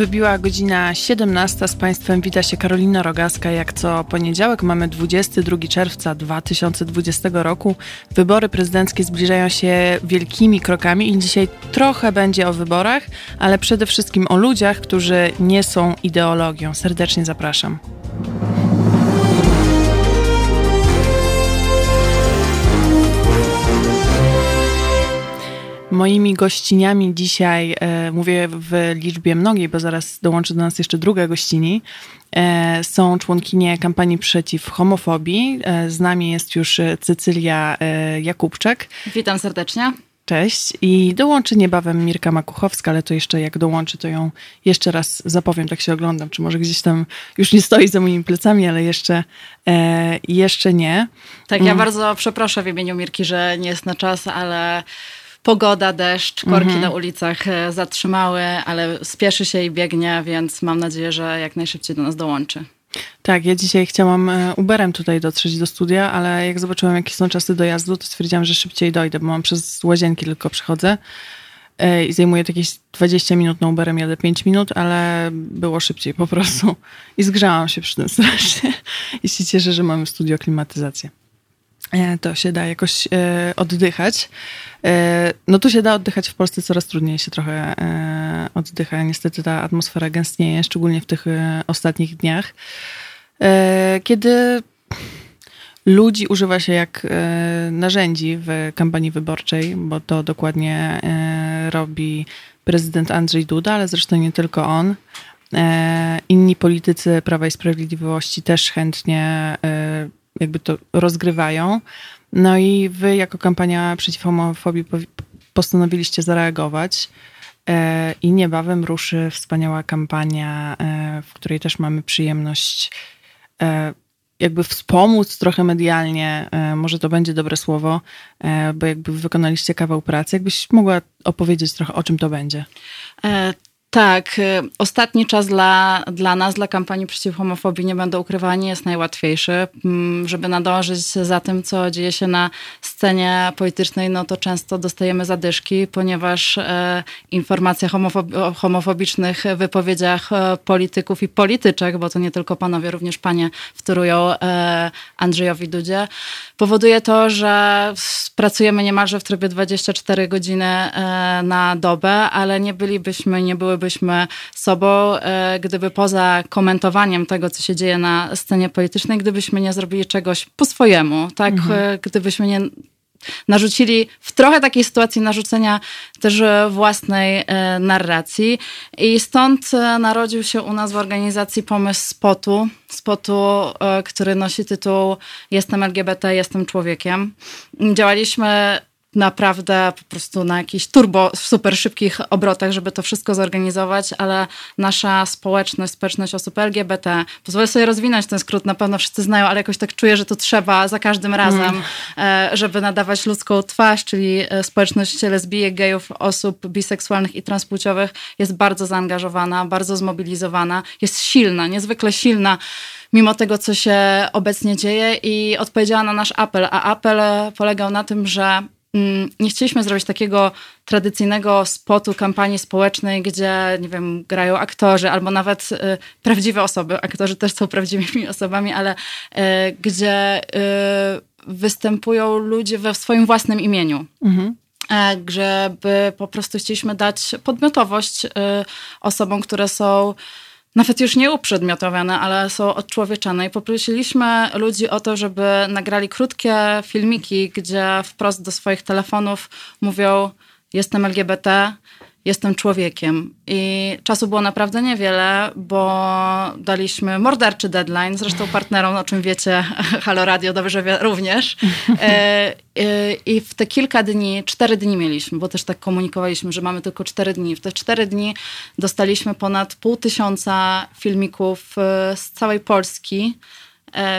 Wybiła godzina 17. Z Państwem wita się Karolina Rogaska. Jak co poniedziałek mamy 22 czerwca 2020 roku. Wybory prezydenckie zbliżają się wielkimi krokami i dzisiaj trochę będzie o wyborach, ale przede wszystkim o ludziach, którzy nie są ideologią. Serdecznie zapraszam. Moimi gościniami dzisiaj, e, mówię w liczbie mnogiej, bo zaraz dołączy do nas jeszcze druga gościni, e, są członkinie kampanii przeciw homofobii. E, z nami jest już Cecylia Jakubczak. Witam serdecznie. Cześć. I dołączy niebawem Mirka Makuchowska, ale to jeszcze jak dołączy, to ją jeszcze raz zapowiem, tak się oglądam, czy może gdzieś tam już nie stoi za moimi plecami, ale jeszcze, e, jeszcze nie. Tak, ja mm. bardzo przeproszę w imieniu Mirki, że nie jest na czas, ale pogoda, deszcz, korki mhm. na ulicach e, zatrzymały, ale spieszy się i biegnie, więc mam nadzieję, że jak najszybciej do nas dołączy. Tak, ja dzisiaj chciałam e, Uberem tutaj dotrzeć do studia, ale jak zobaczyłam, jakie są czasy dojazdu, to stwierdziłam, że szybciej dojdę, bo mam przez łazienki tylko przychodzę e, i zajmuje to jakieś 20 minut na Uberem, jadę 5 minut, ale było szybciej po prostu. I zgrzałam się przy tym strasznie. I się cieszę, że mamy studio klimatyzację. E, to się da jakoś e, oddychać. E, no tu się da oddychać w Polsce coraz trudniej się trochę oddycha. Niestety ta atmosfera gęstnieje, szczególnie w tych ostatnich dniach. Kiedy ludzi używa się jak narzędzi w kampanii wyborczej, bo to dokładnie robi prezydent Andrzej Duda, ale zresztą nie tylko on. Inni politycy Prawa i Sprawiedliwości też chętnie jakby to rozgrywają. No i wy jako kampania przeciw homofobii postanowiliście zareagować. E, I niebawem ruszy wspaniała kampania, e, w której też mamy przyjemność e, jakby wspomóc trochę medialnie, może to będzie dobre słowo, bo jakby wykonaliście kawał pracy. Jakbyś mogła opowiedzieć trochę, o czym to będzie? Tak, y, ostatni czas dla, dla nas, dla kampanii przeciw homofobii, nie będę ukrywać, nie jest najłatwiejszy. Mm, żeby nadążyć za tym, co dzieje się na scenie politycznej, no to często dostajemy zadyszki, ponieważ e, informacje homofobi o homofobicznych wypowiedziach e, polityków i polityczek, bo to nie tylko panowie, również panie wtórują e, Andrzejowi Dudzie, powoduje to, że pracujemy niemalże w trybie 24 godziny e, na dobę, ale nie bylibyśmy, nie były bylibyśmy sobą, e, gdyby poza komentowaniem tego, co się dzieje na scenie politycznej, gdybyśmy nie zrobili czegoś po swojemu, tak? Mhm. E, gdybyśmy nie narzucili w trochę takiej sytuacji narzucenia też własnej e, narracji. I stąd narodził się u nas w organizacji pomysł spotu, spotu, który nosi tytuł Jestem LGBT, jestem człowiekiem. Działaliśmy naprawdę po prostu na jakichś turbo, super szybkich obrotach, żeby to wszystko zorganizować, ale nasza społeczność, społeczność osób LGBT, pozwolę sobie rozwinąć ten skrót, na pewno wszyscy znają, ale jakoś tak czuję, że to trzeba za każdym razem, mm. żeby nadawać ludzką twarz, czyli e, społeczność lesbijek, gejów, osób biseksualnych i transpłciowych jest bardzo zaangażowana, bardzo zmobilizowana, jest silna, niezwykle silna mimo tego, co się obecnie dzieje i odpowiedziała na nasz apel, a apel polegał na tym, że nie chcieliśmy zrobić takiego tradycyjnego spotu kampanii społecznej, gdzie, nie wiem, grają aktorzy albo nawet y, prawdziwe osoby. Aktorzy też są prawdziwymi osobami, ale y, gdzie y, występują ludzie we swoim własnym imieniu. Mhm e, żeby po prostu chcieliśmy dać podmiotowość osobom, które są nawet już nie uprzedmiotowane, ale są odczłowieczane. I poprosiliśmy ludzi o to, żeby nagrali krótkie filmiki, gdzie wprost do swoich telefonów mówią: Jestem LGBT, jestem człowiekiem. I czasu było naprawdę niewiele, bo daliśmy morderczy deadline, zresztą partnerom, o czym wiecie, Halo Radio dobrze wie również. E, e, I w te kilka dni, cztery dni mieliśmy, bo też tak komunikowaliśmy, że mamy tylko cztery dni. W te cztery dni dostaliśmy ponad pół tysiąca filmików e, z całej Polski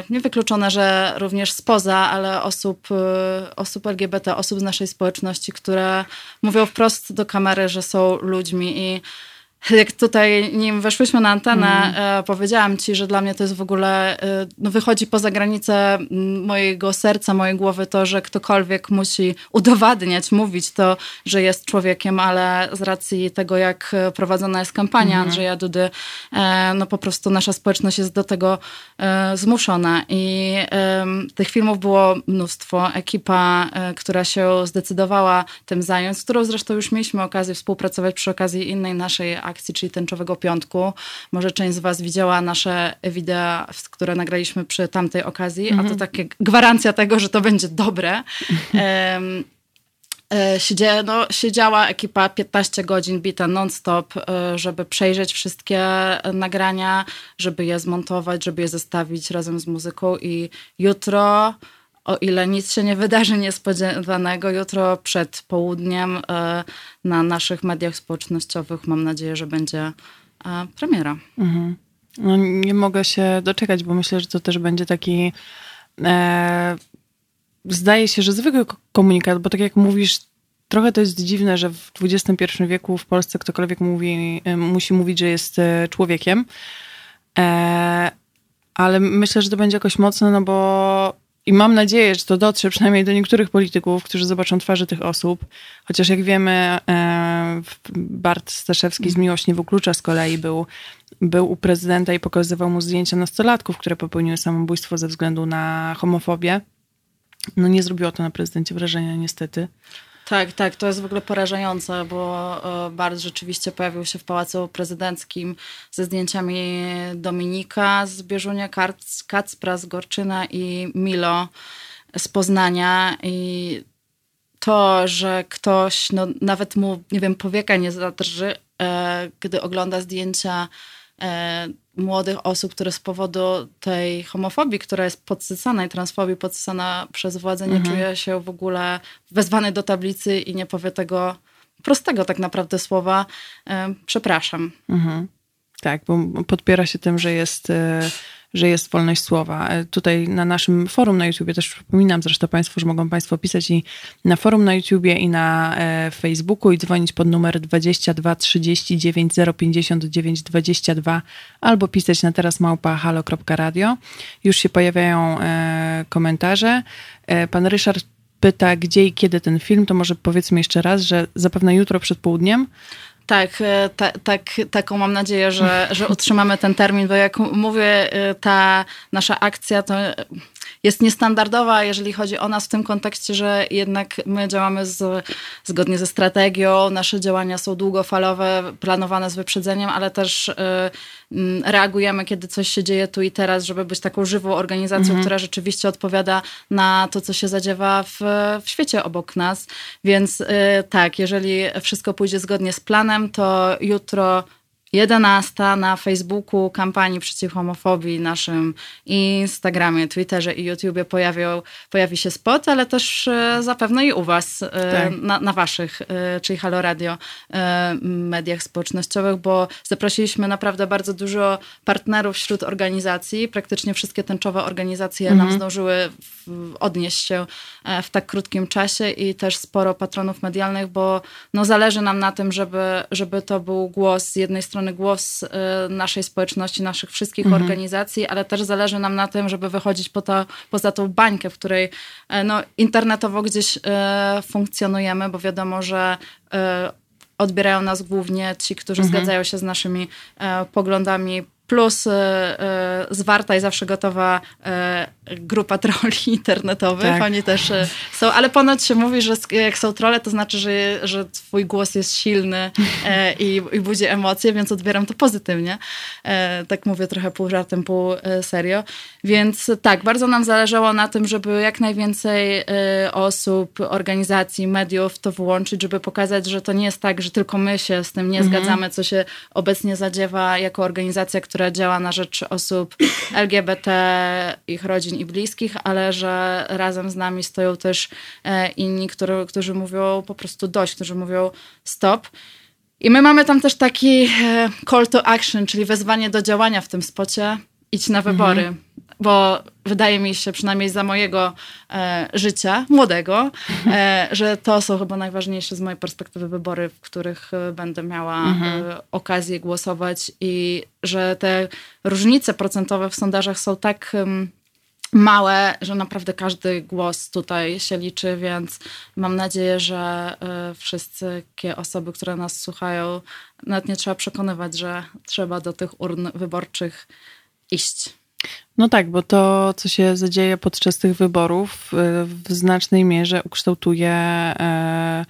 niewykluczone, że również spoza, ale osób, e, osób LGBT, osób z naszej społeczności, które mówią wprost do kamery, że są ludźmi i jak tutaj, nim weszłyśmy na antenę, mm. powiedziałam ci, że dla mnie to jest w ogóle, e, no wychodzi poza granicę mojego serca, mojej głowy to, że ktokolwiek musi udowadniać, mówić to, że jest człowiekiem, ale z racji tego, jak prowadzona jest kampania mm. Andrzeja Dudy, e, no po prostu nasza społeczność jest do tego zmuszona i tych filmów było mnóstwo. Ekipa, która się zdecydowała tym zająć, z którą zresztą już mieliśmy okazję współpracować przy okazji innej naszej akcji, czyli Tęczowego Piątku. Może część z Was widziała nasze wideo, które nagraliśmy przy tamtej okazji, mhm. a to mhm. takie gwarancja tego, że to będzie dobre. um, Siedzie, no, siedziała ekipa 15 godzin bita non-stop, e, żeby przejrzeć wszystkie nagrania, żeby je zmontować, żeby je zestawić razem z muzyką i jutro o ile nic się nie wydarzy niespodziewanego, jutro przed południem e, na naszych mediach społecznościowych mam nadzieję, że będzie e, premiera. Mhm. No, nie mogę się doczekać, bo myślę, że to też będzie taki. E, zdaje się, że zwykły komunikat, bo tak jak mówisz, trochę to jest dziwne, że w XXI wieku w Polsce ktokolwiek mówi, e, musi mówić, że jest człowiekiem. E, ale myślę, że to będzie jakoś mocne, no bo i mam nadzieję, że to dotrze przynajmniej do niektórych polityków, którzy zobaczą twarze tych osób. Chociaż jak wiemy, e, Bart Staszewski z Miłość nie wyklucza z kolei był, był u prezydenta i pokazywał mu zdjęcia nastolatków, które popełniły samobójstwo ze względu na homofobię. No nie zrobiło to na prezydencie wrażenia niestety. Tak, tak, to jest w ogóle porażające, bo e, Bart rzeczywiście pojawił się w Pałacu Prezydenckim ze zdjęciami Dominika z Bieżunia, Kacpra z Gorczyna i Milo z Poznania. I to, że ktoś, no nawet mu, nie wiem, powieka nie zadrży, e, gdy ogląda zdjęcia młodych osób, które z powodu tej homofobii, która jest podsycana i transfobii podsycana przez władzę, nie mhm. czuje się w ogóle wezwany do tablicy i nie powie tego prostego tak naprawdę słowa przepraszam. Mhm. Tak, bo podpiera się tym, że jest e, że jest wolność słowa. E, tutaj na naszym forum na YouTubie też przypominam zresztą Państwu, że mogą Państwo pisać i na forum na YouTubie i na e, Facebooku i dzwonić pod numer 22 39 059 22 albo pisać na teraz małpa halo.radio. Już się pojawiają e, komentarze. Pan Ryszard pyta, gdzie i kiedy ten film, to może powiedzmy jeszcze raz, że zapewne jutro przed południem. Tak, e, ta, tak, taką mam nadzieję, że, że utrzymamy ten termin, bo jak mówię, e, ta nasza akcja to jest niestandardowa, jeżeli chodzi o nas w tym kontekście, że jednak my działamy z, zgodnie ze strategią, nasze działania są długofalowe, planowane z wyprzedzeniem, ale też y, reagujemy, kiedy coś się dzieje tu i teraz, żeby być taką żywą organizacją, mhm. która rzeczywiście odpowiada na to, co się zadziewa w, w świecie obok nas. Więc y, tak, jeżeli wszystko pójdzie zgodnie z planem, to jutro 11 na Facebooku kampanii przeciw homofobii, naszym Instagramie, Twitterze i YouTubie pojawią, pojawi się spot, ale też e, zapewne i u Was, e, tak. na, na, Waszych, e, czyli Halo Radio, mediach społecznościowych, bo zaprosiliśmy naprawdę bardzo dużo partnerów wśród organizacji. Praktycznie wszystkie tęczowe organizacje mhm. nam zdążyły odnieść się w tak krótkim czasie i też sporo patronów medialnych, bo no, zależy nam na tym, żeby, żeby to był głos z jednej strony strony głos y, naszej społeczności, naszych wszystkich mhm. organizacji, ale też zależy nam na tym, żeby wychodzić po to, poza tą bańkę, w której e, no, internetowo gdzieś e, funkcjonujemy, bo wiadomo, że e, odbierają nas głównie ci, którzy mhm. zgadzają się z naszymi poglądami plus zwarta i zawsze gotowa grupa troli internetowych. Tak. Oni też są, ale ponoć się mówi, że jak są trole, to znaczy, że, że twój głos jest silny i, i budzi emocje, więc odbieram to pozytywnie. Tak mówię trochę pół żartem, pół serio. Więc tak, bardzo nam zależało na tym, żeby jak najwięcej osób, organizacji, mediów to włączyć, żeby pokazać, że to nie jest tak, że tylko my się z tym nie mhm. zgadzamy, co się obecnie zadziewa jako organizacja, która która działa na rzecz osób LGBT, ich rodzin i bliskich, ale że razem z nami stoją też e, inni, który, którzy mówią po prostu dość, którzy mówią stop. I my mamy tam też taki e, call to action, czyli wezwanie do działania w tym spocie. Idź na wybory. Mhm bo wydaje mi się, przynajmniej za mojego e, życia, młodego, e, że to są chyba najważniejsze z mojej perspektywy wybory, w których e, będę miała mhm. e, okazję głosować i że te różnice procentowe w sondażach są tak małe, że naprawdę każdy głos tutaj się liczy, więc mam nadzieję, że y, wszystkie osoby, które nas słuchają, nawet nie trzeba przekonywać, że trzeba do tych urn wyborczych iść. No tak, bo to, co się zadzieje podczas tych wyborów, y, w znacznej mierze ukształtuje e,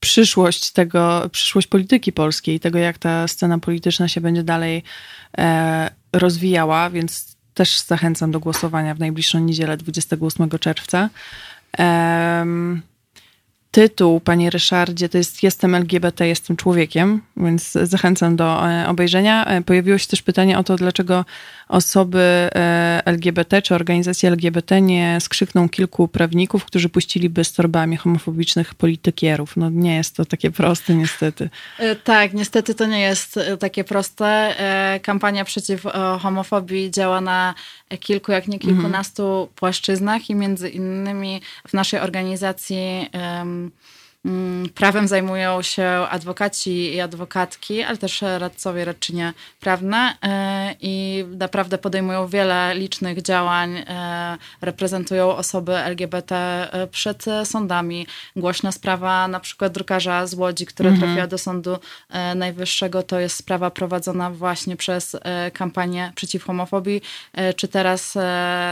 przyszłość tego, przyszłość polityki polskiej, tego, jak ta scena polityczna się będzie dalej e, rozwijała, więc też zachęcam do głosowania w najbliższą niedzielę 28 czerwca. Um, tytuł, panie Ryszardzie, to jest Jestem LGBT, jestem człowiekiem, więc zachęcam do e, obejrzenia. E, pojawiło się też pytanie o to, dlaczego osoby e, LGBT czy organizacje LGBT nie skrzykną kilku prawników, którzy puściliby z torbami homofobicznych politykierów. No nie jest to takie proste niestety. Tak, niestety to nie jest takie proste. Kampania przeciw homofobii działa na kilku, jak nie kilkunastu mhm. płaszczyznach i między innymi w naszej organizacji um, prawem zajmują się adwokaci i adwokatki, ale też radcowie, radczynie prawne e, i naprawdę podejmują wiele licznych działań, e, reprezentują osoby LGBT e, przed sądami. Głośna sprawa na przykład drukarza z Łodzi, która mhm. trafiła do Sądu Najwyższego, to jest sprawa prowadzona właśnie przez kampanię przeciw homofobii, czy teraz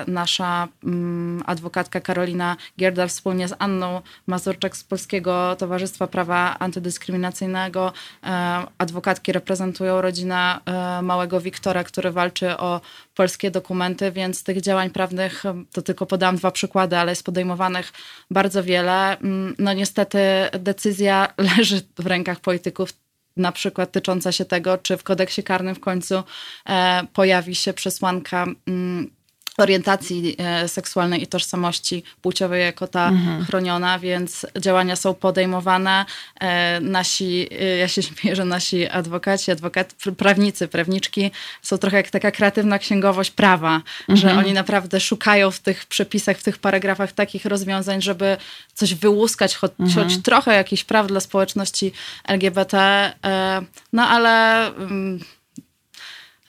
nasza mm, adwokatka Karolina Gierda wspólnie z Anną Mazurczak z Polskiego Towarzystwa Prawa Antydyskryminacyjnego. E, adwokatki reprezentują rodzinę e, małego Wiktora, który walczy o polskie dokumenty, więc tych działań prawnych, to tylko podam dwa przykłady, ale jest podejmowanych bardzo wiele. Mm, no niestety decyzja leży w rękach polityków na przykład tycząca się tego, czy w kodeksie karnym w końcu e, pojawi się przesłanka mm, orientacji e, seksualnej i tożsamości płciowej jako ta mhm. chroniona, więc działania są podejmowane. E, nasi, e, ja się śmieję, że nasi adwokaci, adwokat, prawnicy, prawniczki są trochę jak taka kreatywna księgowość prawa, mhm. że oni naprawdę szukają w tych przepisach, w tych paragrafach takich rozwiązań, żeby coś wyłuskać, choć, mhm. choć trochę jakichś praw dla społeczności LGBT. No ale mm,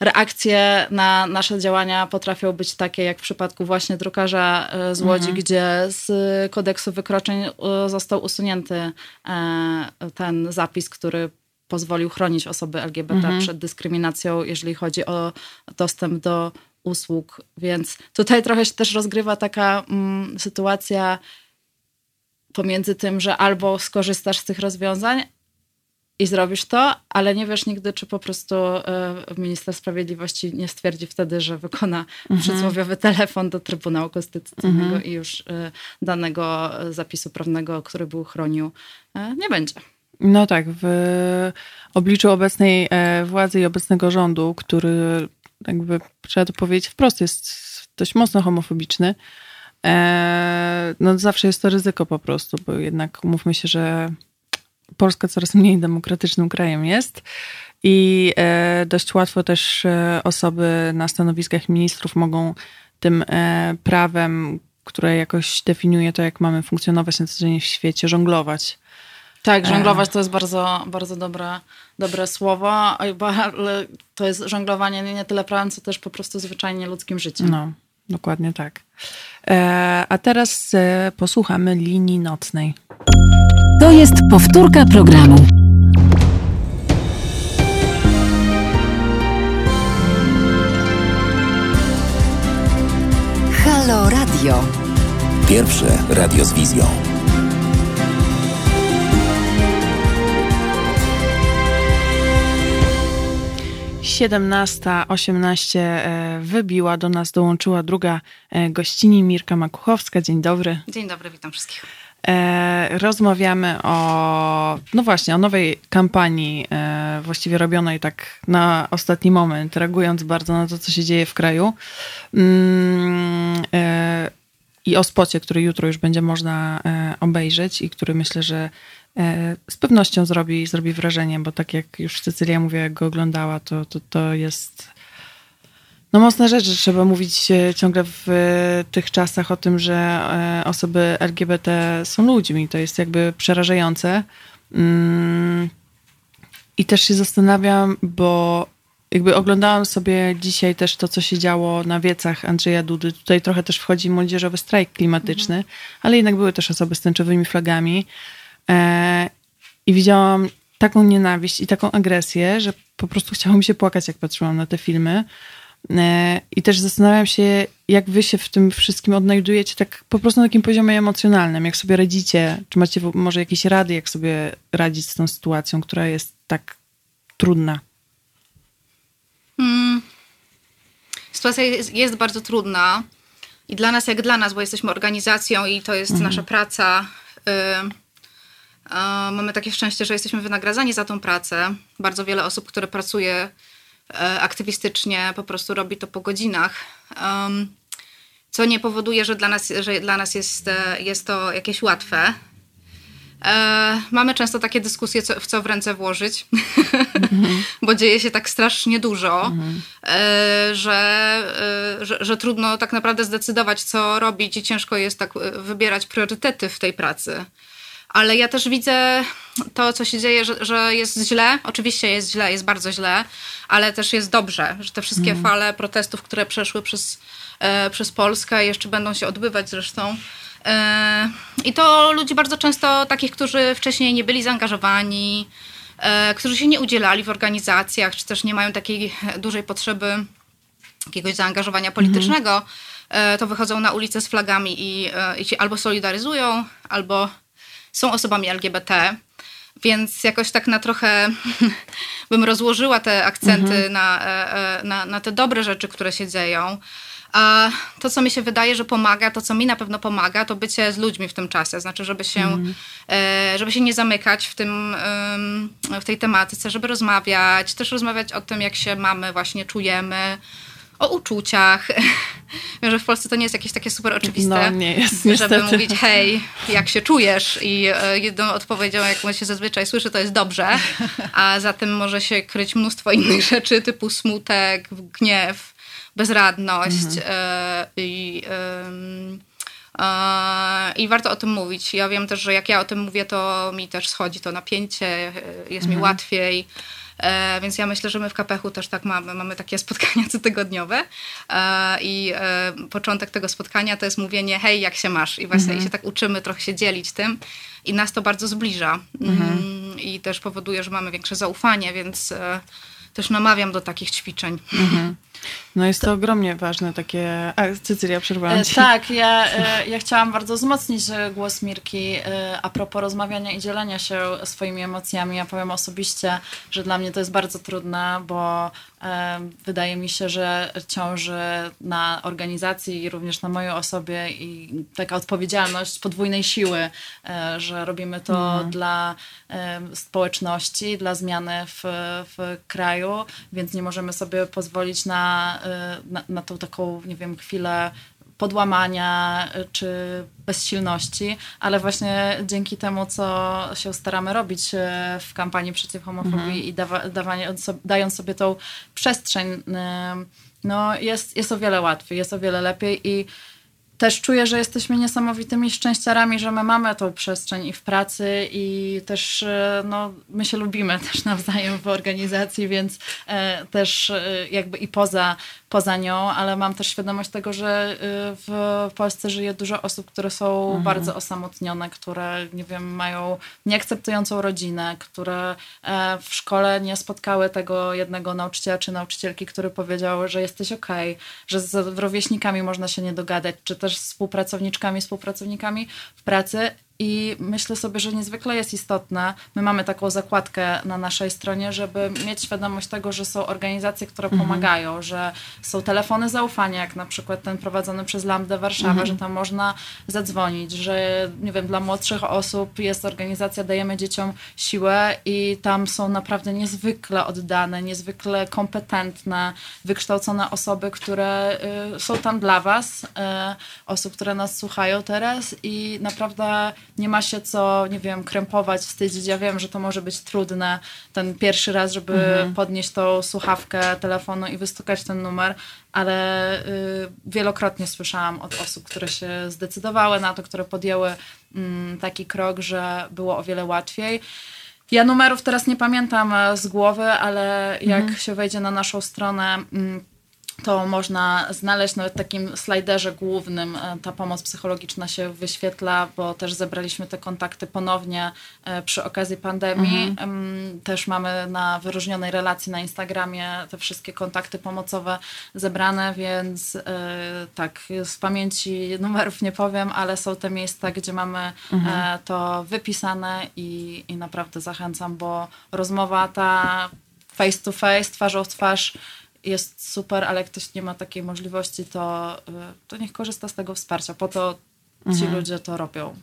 reakcje na nasze działania potrafią być takie, jak w przypadku właśnie drukarza e, z Łodzi, mhm. gdzie z kodeksu wykroczeń e, został usunięty e, ten zapis, który pozwolił chronić osoby LGBT mhm. przed dyskryminacją, jeżeli chodzi o dostęp do usług. Więc tutaj trochę się też rozgrywa taka mm, sytuacja pomiędzy tym, że albo skorzystasz z tych rozwiązań, i zrobisz to, ale nie wiesz nigdy, czy po prostu y, minister sprawiedliwości nie stwierdzi wtedy, że wykona mhm. przysłowiowy telefon do Trybunału Konstytucyjnego mhm. i już y, danego zapisu prawnego, który był chronił, nie będzie. No tak, w obliczu obecnej e, władzy i obecnego rządu, który jakby trzeba to powiedzieć wprost, jest dość mocno homofobiczny, e, no zawsze jest to ryzyko po prostu, bo jednak umówmy się, że Polska coraz mniej demokratycznym krajem jest i e, dość łatwo też e, osoby na stanowiskach ministrów mogą tym e, prawem, które jakoś definiuje to, jak mamy funkcjonować na co dzień w świecie, żonglować. Tak, żonglować to jest bardzo, bardzo dobre, dobre słowo, ale to jest żonglowanie nie tyle prawem, co też po prostu zwyczajnie ludzkim życiem. No, dokładnie tak. A teraz posłuchamy linii nocnej. To jest powtórka programu. Halo Radio. Pierwsze radio z wizją. 17.18 e, wybiła, do nas dołączyła druga e, gościni Mirka Makuchowska. Dzień dobry. Dzień dobry, witam wszystkich. E, rozmawiamy o, no właśnie, o nowej kampanii, e, właściwie robionej tak na ostatni moment, reagując bardzo na to, co się dzieje w kraju. Mm, e, I o spocie, który jutro już będzie można obejrzeć i który myślę, że z pewnością zrobi, zrobi wrażenie, bo tak jak już Cecylia mówiła, jak go oglądała, to, to, to jest No mocna rzecz, że trzeba mówić ciągle w tych czasach o tym, że e, osoby LGBT są ludźmi. To jest jakby przerażające. Mm. I też się zastanawiam, bo jakby oglądałam sobie dzisiaj też to, co się działo na wiecach Andrzeja Dudy. Tutaj trochę też wchodzi młodzieżowy strajk klimatyczny, mhm. ale jednak były też osoby z tęczowymi flagami. E, I widziałam taką nienawiść i taką agresję, że po prostu chciało mi się płakać, jak patrzyłam na te filmy. E, I też zastanawiam się, jak wy się w tym wszystkim odnajdujecie, tak po prostu na takim poziomie emocjonalnym, jak sobie radzicie, czy macie może jakieś rady, jak sobie radzić z tą sytuacją, która jest tak trudna? Hmm. Sytuacja jest, jest, bardzo trudna i dla nas, jak dla nas, bo jesteśmy organizacją i to jest mhm. nasza praca. Y Mamy takie szczęście, że jesteśmy wynagradzani za tą pracę. Bardzo wiele osób, które pracuje aktywistycznie, po prostu robi to po godzinach. Co nie powoduje, że dla nas, że dla nas jest, e, jest to jakieś łatwe. E, mamy często takie dyskusje, co, w co w ręce włożyć, bo dzieje się tak strasznie dużo, e, że, e, że, że, trudno tak naprawdę zdecydować, co robić, i ciężko jest tak wybierać priorytety w tej pracy ale ja też widzę to, co się dzieje, że, że jest źle. Oczywiście jest źle, jest bardzo źle, ale też jest dobrze, że te wszystkie mm. fale protestów, które przeszły przez, e, przez Polskę, jeszcze będą się odbywać zresztą. E, I to ludzi bardzo często takich, którzy wcześniej nie byli zaangażowani, e, którzy się nie udzielali w organizacjach, czy też nie mają takiej dużej potrzeby jakiegoś zaangażowania mhm. politycznego, mm. to wychodzą na ulicę z flagami i, i się albo solidaryzują, albo są osobami LGBT, więc jakoś tak na trochę bym rozłożyła te akcenty mhm. na, e, e, na, na te dobre rzeczy, które się dzieją. A to, co mi się wydaje, że pomaga, to co mi na pewno pomaga, to bycie z ludźmi w tym czasie. Znaczy, żeby się, mm. żeby się nie zamykać w, tym, w tej tematyce, żeby rozmawiać, też rozmawiać o tym, jak się mamy, właśnie czujemy, o uczuciach. Wiem, że w Polsce to nie jest jakieś takie super oczywiste, no, nie jest, żeby mówić hej, jak się czujesz i e, jedną odpowiedzią, jaką się zazwyczaj słyszy, to jest dobrze, a za tym może się kryć mnóstwo innych rzeczy, typu smutek, gniew, bezradność mhm. e, i... I warto o tym mówić. Ja wiem też, że jak ja o tym mówię, to mi też schodzi to napięcie, e, jest mhm. mi łatwiej. E, więc ja myślę, że my w Kapechu też tak mamy. Mamy takie spotkania cotygodniowe e, i e, początek tego spotkania to jest mówienie hej, jak się masz? I właśnie mhm. i się tak uczymy trochę się dzielić tym i nas to bardzo zbliża mhm. Mm, i też powoduje, że mamy większe zaufanie, więc też namawiam do takich ćwiczeń. Mhm. No jest to ogromnie ważne takie... A, Cycylia, przerwałam e, ci. Tak, ja, e, ja chciałam bardzo wzmocnić e, głos Mirki a propos rozmawiania i dzielenia się swoimi emocjami. Ja powiem osobiście, że dla mnie to jest bardzo trudne, bo wydaje mi się, że ciąży na organizacji i również na mojej osobie i taka odpowiedzialność podwójnej siły, że robimy to mhm. dla społeczności, dla zmiany w, w kraju, więc nie możemy sobie pozwolić na Y, na, na tą taką, nie wiem, chwilę podłamania y, czy bezsilności, ale właśnie dzięki temu, co się staramy robić y, w kampanii przeciw homofobii mhm. i dawa, dawanie, dając sobie tą przestrzeń, no jest, jest o wiele łatwiej, jest o wiele lepiej i też czuję, że jesteśmy niesamowitymi szczęściarami, że my mamy tą przestrzeń i w pracy i też e, no, my się lubimy też nawzajem w organizacji, więc e, też e, jakby i poza, poza nią, ale mam też świadomość tego, że w Polsce żyje dużo osób, które są mhm. bardzo osamotnione, które nie wiem, mają nieakceptującą rodzinę, które w szkole nie spotkały tego jednego nauczyciela czy nauczycielki, który powiedział, że jesteś okej, okay, że z rówieśnikami można się nie dogadać, czy też też z współpracowniczkami, współpracownikami w pracy i myślę sobie, że niezwykle jest istotne, my mamy taką zakładkę na naszej stronie, żeby mieć świadomość tego, że są organizacje, które mhm. pomagają, że są telefony zaufania, jak na przykład ten prowadzony przez Lambda Warszawa, mhm. że tam można zadzwonić, że nie wiem, dla młodszych osób jest organizacja Dajemy Dzieciom Siłę i tam są naprawdę niezwykle oddane, niezwykle kompetentne, wykształcone osoby, które y, są tam dla Was, y, osób, które nas słuchają teraz i naprawdę nie ma się co, nie wiem, krępować, wstydzić. Ja wiem, że to może być trudne, ten pierwszy raz, żeby mhm. podnieść tą słuchawkę telefonu i wystukać ten numer, ale y, wielokrotnie słyszałam od osób, które się zdecydowały na to, które podjęły y, taki krok, że było o wiele łatwiej. Ja numerów teraz nie pamiętam e, z głowy, ale jak mhm. się wejdzie na naszą stronę mm, to można znaleźć nawet w takim slajderze głównym. E, ta pomoc psychologiczna się wyświetla, bo też zebraliśmy te kontakty ponownie e, przy okazji pandemii. Mhm. Też mamy na wyróżnionej relacji na Instagramie te wszystkie kontakty pomocowe zebrane, więc e, tak, z pamięci numerów nie powiem, ale są te miejsca, gdzie mamy mhm. to wypisane i, i naprawdę zachęcam, bo rozmowa ta face to face, twarzą w twarz, jest super, ale jak ktoś nie ma takiej możliwości, to, y, to niech korzysta z tego wsparcia. Po to ci mhm. ludzie to robią.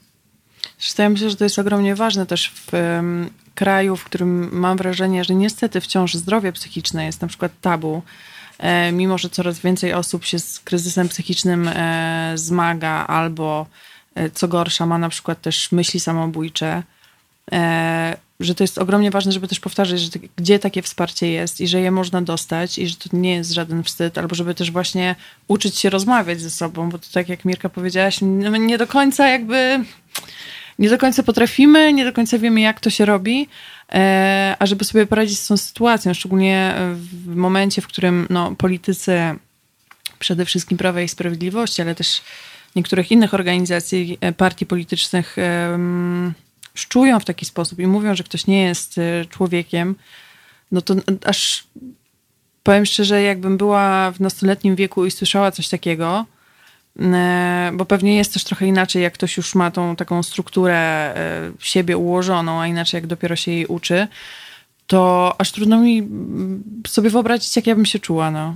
Zresztą ja myślę, że to jest ogromnie ważne też w um, kraju, w którym mam wrażenie, że niestety wciąż zdrowie psychiczne jest na przykład tabu. E, mimo, że coraz więcej osób się z kryzysem psychicznym e, zmaga albo e, co gorsza ma na przykład też myśli samobójcze, e, że to jest ogromnie ważne, żeby też powtarzać, że gdzie takie wsparcie jest i że je można dostać i że to nie jest żaden wstyd, albo żeby też właśnie uczyć się rozmawiać ze sobą, bo to tak jak Mirka powiedziałaś, nie do końca jakby, nie do końca potrafimy, nie do końca wiemy jak to się robi, e, a żeby sobie poradzić z tą sytuacją, szczególnie w momencie, w którym no, politycy przede wszystkim Prawa i Sprawiedliwości, ale też niektórych innych organizacji, e, partii politycznych szczują w taki sposób i mówią, że ktoś nie jest y, człowiekiem, no to aż powiem szczerze, jakbym była w nastoletnim wieku i słyszała coś takiego, y, bo pewnie jest też trochę inaczej, jak ktoś już ma tą taką strukturę y, siebie ułożoną, a inaczej jak dopiero się jej uczy, to aż trudno mi mm, sobie wyobrazić, jak ja bym się czuła. No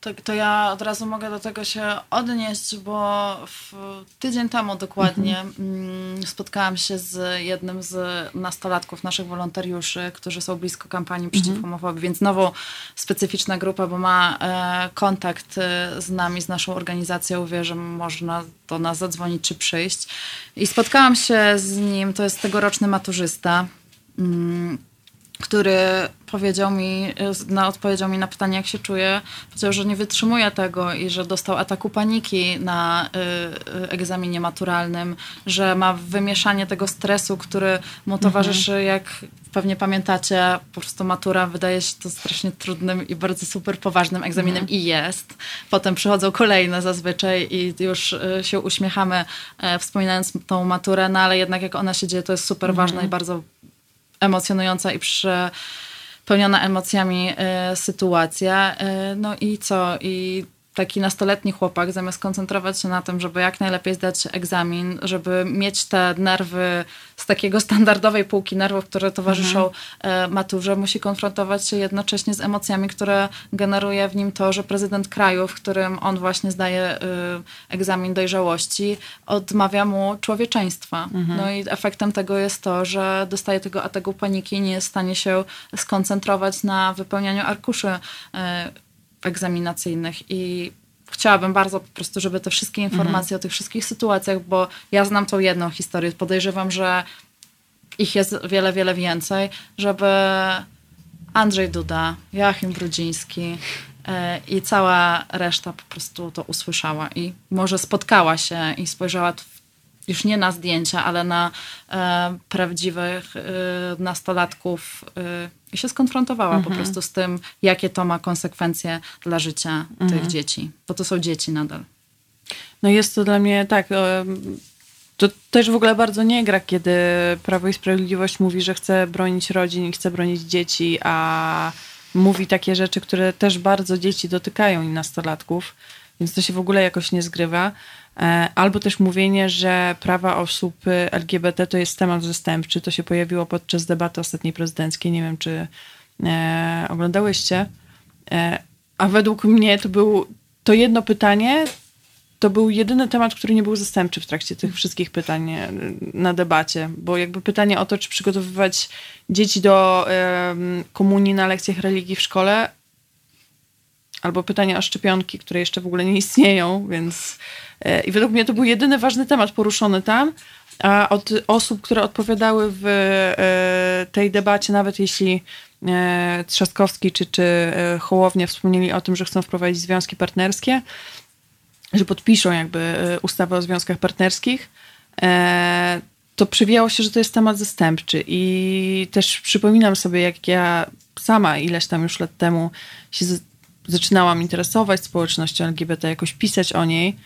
to, to ja od razu mogę do tego się odnieść, bo w, tydzień temu dokładnie mhm. spotkałam się z jednym z nastolatków, naszych wolontariuszy, którzy są blisko kampanii przeciwhomofobii, mhm. więc znowu specyficzna grupa, bo ma e, kontakt e, z nami, z naszą organizacją, wie, że można do nas zadzwonić czy przyjść. I spotkałam się z nim, to jest tegoroczny maturzysta. Który powiedział mi, na, odpowiedział mi na pytanie, jak się czuje, powiedział, że nie wytrzymuje tego i że dostał ataku paniki na y, y, egzaminie maturalnym, że ma wymieszanie tego stresu, który mu mhm. towarzyszy, mhm. jak pewnie pamiętacie, po prostu matura wydaje się to strasznie trudnym i bardzo super poważnym egzaminem mhm. i jest. Potem przychodzą kolejne zazwyczaj i już y, się uśmiechamy, y, wspominając tą maturę, no ale jednak jak ona się dzieje, to jest super mhm. ważna i bardzo emocjonująca i przepełniona emocjami y, sytuacja. Y, no i co? I taki nastoletni chłopak, zamiast koncentrować się na tym, żeby jak najlepiej zdać egzamin, żeby mieć te nerwy z takiego standardowej półki nerwów, które towarzyszą mhm. maturze, musi konfrontować się jednocześnie z emocjami, które generuje w nim to, że prezydent kraju, w którym on właśnie zdaje y, egzamin dojrzałości, odmawia mu człowieczeństwa. Mhm. No i efektem tego jest to, że dostaje tego ataku paniki i nie jest w stanie się skoncentrować na wypełnianiu arkuszy y, egzaminacyjnych i chciałabym bardzo po prostu, żeby te wszystkie informacje mhm. o tych wszystkich sytuacjach, bo ja znam tą jedną historię, podejrzewam, że ich jest wiele, wiele więcej, żeby Andrzej Duda, Joachim Brudziński e, i cała reszta po prostu to usłyszała i może spotkała się i spojrzała już nie na zdjęcia, ale na e, prawdziwych e, nastolatków e, się skonfrontowała mhm. po prostu z tym, jakie to ma konsekwencje dla życia mhm. tych dzieci, bo to są dzieci nadal. No jest to dla mnie tak. To też w ogóle bardzo nie gra, kiedy Prawo i Sprawiedliwość mówi, że chce bronić rodzin i chce bronić dzieci, a mówi takie rzeczy, które też bardzo dzieci dotykają i nastolatków, więc to się w ogóle jakoś nie zgrywa. E, albo też mówienie, że prawa osób LGBT to jest temat zastępczy. To się pojawiło podczas debaty ostatniej prezydenckiej. Nie wiem, czy e, oglądałyście. E, a według mnie to był to jedno pytanie, to był jedyny temat, który nie był zastępczy w trakcie tych wszystkich pytań e, na debacie, bo jakby pytanie o to, czy przygotowywać dzieci do komunii na lekcjach religii w szkole, albo pytanie o szczepionki, które jeszcze w ogóle nie istnieją, więc e, i według mnie to był jedyny ważny temat poruszony tam, A od osób, które odpowiadały w e, tej debacie, nawet jeśli e, Trzaskowski czy, czy Hołownia wspomnieli o tym, że chcą wprowadzić związki partnerskie, że podpiszą jakby ustawę o związkach partnerskich, to przewijało się, że to jest temat zastępczy. I też przypominam sobie, jak ja sama ileś tam już lat temu się zaczynałam interesować społecznością LGBT, jakoś pisać o niej,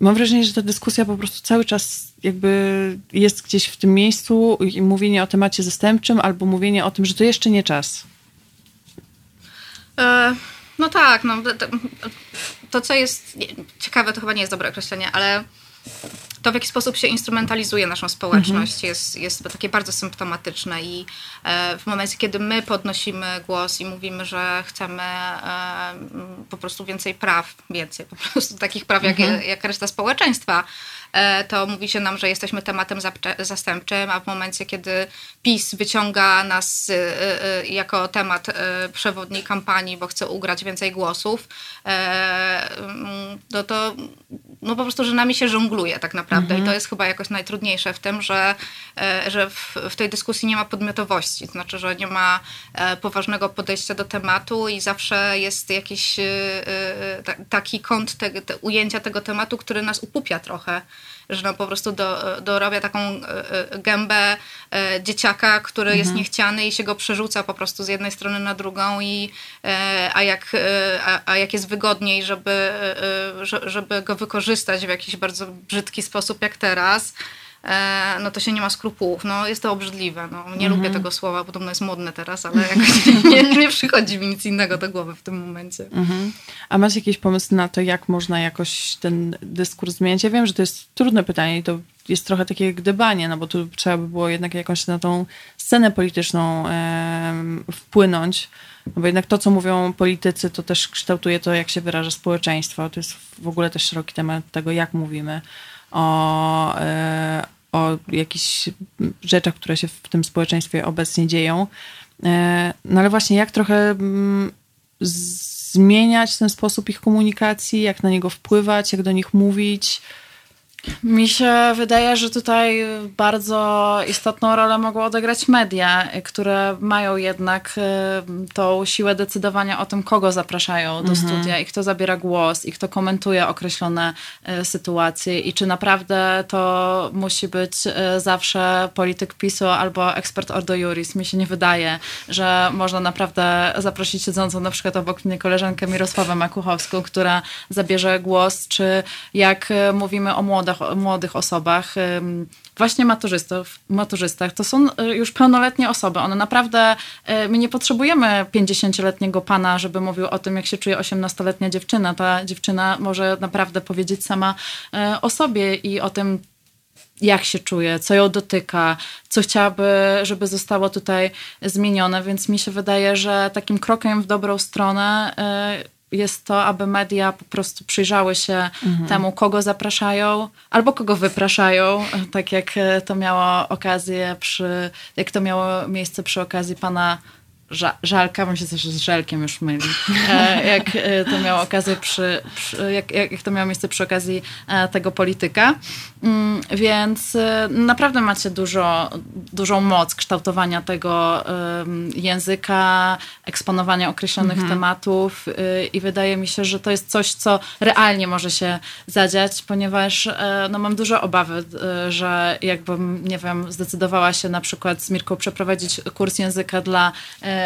mam wrażenie, że ta dyskusja po prostu cały czas jakby jest gdzieś w tym miejscu i mówienie o temacie zastępczym albo mówienie o tym, że to jeszcze nie czas. E, no tak, no, to, to, co jest ciekawe, to chyba nie jest dobre określenie, ale to, w jaki sposób się instrumentalizuje naszą społeczność, mhm. jest, jest takie bardzo symptomatyczne i e, w momencie, kiedy my podnosimy głos i mówimy, że chcemy e, po prostu więcej praw, więcej po prostu takich praw mhm. jak, jak reszta społeczeństwa, to mówi się nam, że jesteśmy tematem zastępczym, a w momencie, kiedy PiS wyciąga nas e, e, jako temat przewodniej kampanii, bo chce ugrać więcej głosów, no to no po prostu, że nami się żongluje tak naprawdę. Mhm. i to jest chyba jakoś najtrudniejsze w tym, że, że w, w tej dyskusji nie ma podmiotowości, to znaczy, że nie ma poważnego podejścia do tematu i zawsze jest jakiś taki kąt te, te ujęcia tego tematu, który nas upupia trochę że no po prostu do, dorabia taką e, e, gębę e, dzieciaka, który mhm. jest niechciany i się go przerzuca po prostu z jednej strony na drugą i a jak, a, a jak jest wygodniej, żeby, żeby go wykorzystać w jakiś bardzo brzydki sposób jak teraz, no to się nie ma skrupułów. No jest to obrzydliwe. No, nie lubię mhm. tego słowa, podobno jest modne teraz, ale jakoś nie, nie przychodzi mi nic innego do głowy w tym momencie. Mhm. A masz jakiś pomysł na to, jak można jakoś ten dyskurs zmieniać? Ja wiem, że to jest trudne pytanie i to jest trochę takie gdybanie, no bo tu trzeba by było jednak jakoś na tą scenę polityczną e, wpłynąć. No bo jednak to, co mówią politycy, to też kształtuje to, jak się wyraża społeczeństwo. To jest w ogóle też szeroki temat tego, jak mówimy o, e, o jakichś rzeczach, które się w tym społeczeństwie obecnie dzieją. E, no ale właśnie jak trochę mm, zmieniać ten sposób ich komunikacji, jak na niego wpływać, jak do nich mówić, mi się wydaje, że tutaj bardzo istotną rolę mogą odegrać media, które mają jednak y, tą siłę decydowania o tym, kogo zapraszają do mhm. studia i kto zabiera głos i kto komentuje określone y, sytuacje i czy naprawdę to musi być y, zawsze polityk PiSu albo ekspert Ordo Juris. Mi się nie wydaje, że można naprawdę zaprosić siedzącą na przykład obok mnie koleżankę Mirosławę Makuchowską, która zabierze głos, czy jak mówimy o młodych młodych, młodych osobach, właśnie maturzystów, maturzystach, to są y, już pełnoletnie osoby. One naprawdę, y, my nie potrzebujemy 50-letniego pana, żeby mówił o tym, jak się czuje 18-letnia dziewczyna. Ta dziewczyna może naprawdę powiedzieć sama y, o sobie i o tym, jak się czuje, co ją dotyka, co chciałaby, żeby zostało tutaj zmienione, więc mi się wydaje, że takim krokiem w dobrą stronę jest to, aby media po prostu przyjrzały się mhm. temu, kogo zapraszają albo kogo wypraszają, tak jak to miało okazję przy, jak to miało miejsce przy okazji pana Żalka, bym się też z Żelkiem już myli. E, jak e, to miało okazję przy, przy jak, jak, to miało miejsce przy okazji e, tego polityka. Mm, więc naprawdę macie dużo, dużą moc kształtowania tego języka, eksponowania określonych mhm. tematów i wydaje mi się, że to jest coś, co realnie może się zadziać, ponieważ no, mam duże obawy, że jakbym, nie wiem, zdecydowała się na przykład z Mirką przeprowadzić kurs języka dla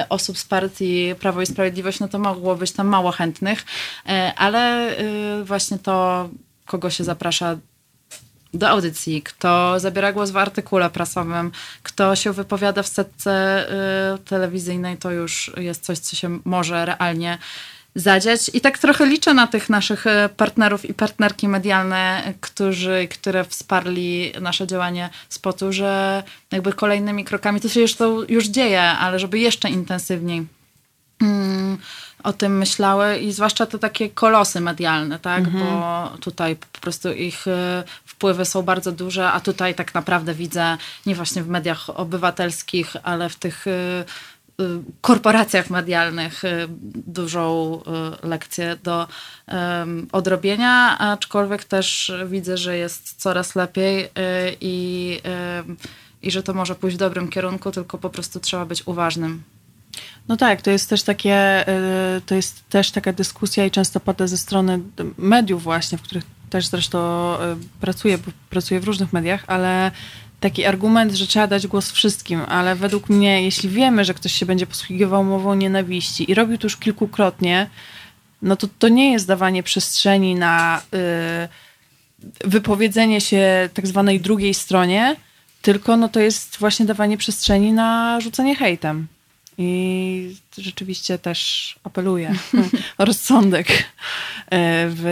osób z partii Prawo i Sprawiedliwość, no to mogło być tam mało chętnych, e, ale y, właśnie to, kogo się zaprasza do audycji, kto zabiera głos w artykule prasowym, kto się wypowiada w setce telewizyjnej, to już jest coś, co się może realnie zadziać. I tak trochę liczę na tych naszych e, partnerów i partnerki medialne, którzy, które wsparli nasze działanie spotu, że jakby kolejnymi krokami, to się już, to już dzieje, ale żeby jeszcze intensywniej mm, o tym myślały i zwłaszcza te takie kolosy medialne, tak, mhm. bo tutaj po prostu ich e, wpływy są bardzo duże, a tutaj tak naprawdę widzę nie właśnie w mediach obywatelskich, ale w tych e, korporacjach medialnych dużą lekcję do odrobienia, aczkolwiek też widzę, że jest coraz lepiej i, i że to może pójść w dobrym kierunku, tylko po prostu trzeba być uważnym. No tak, to jest też takie, to jest też taka dyskusja i często pada ze strony mediów właśnie, w których też zresztą pracuję, bo pracuję w różnych mediach, ale taki argument, że trzeba dać głos wszystkim, ale według mnie, jeśli wiemy, że ktoś się będzie posługiwał mową nienawiści i robił to już kilkukrotnie, no to to nie jest dawanie przestrzeni na y, wypowiedzenie się tak zwanej drugiej stronie, tylko no to jest właśnie dawanie przestrzeni na rzucenie hejtem. I rzeczywiście też apeluję o rozsądek y, w,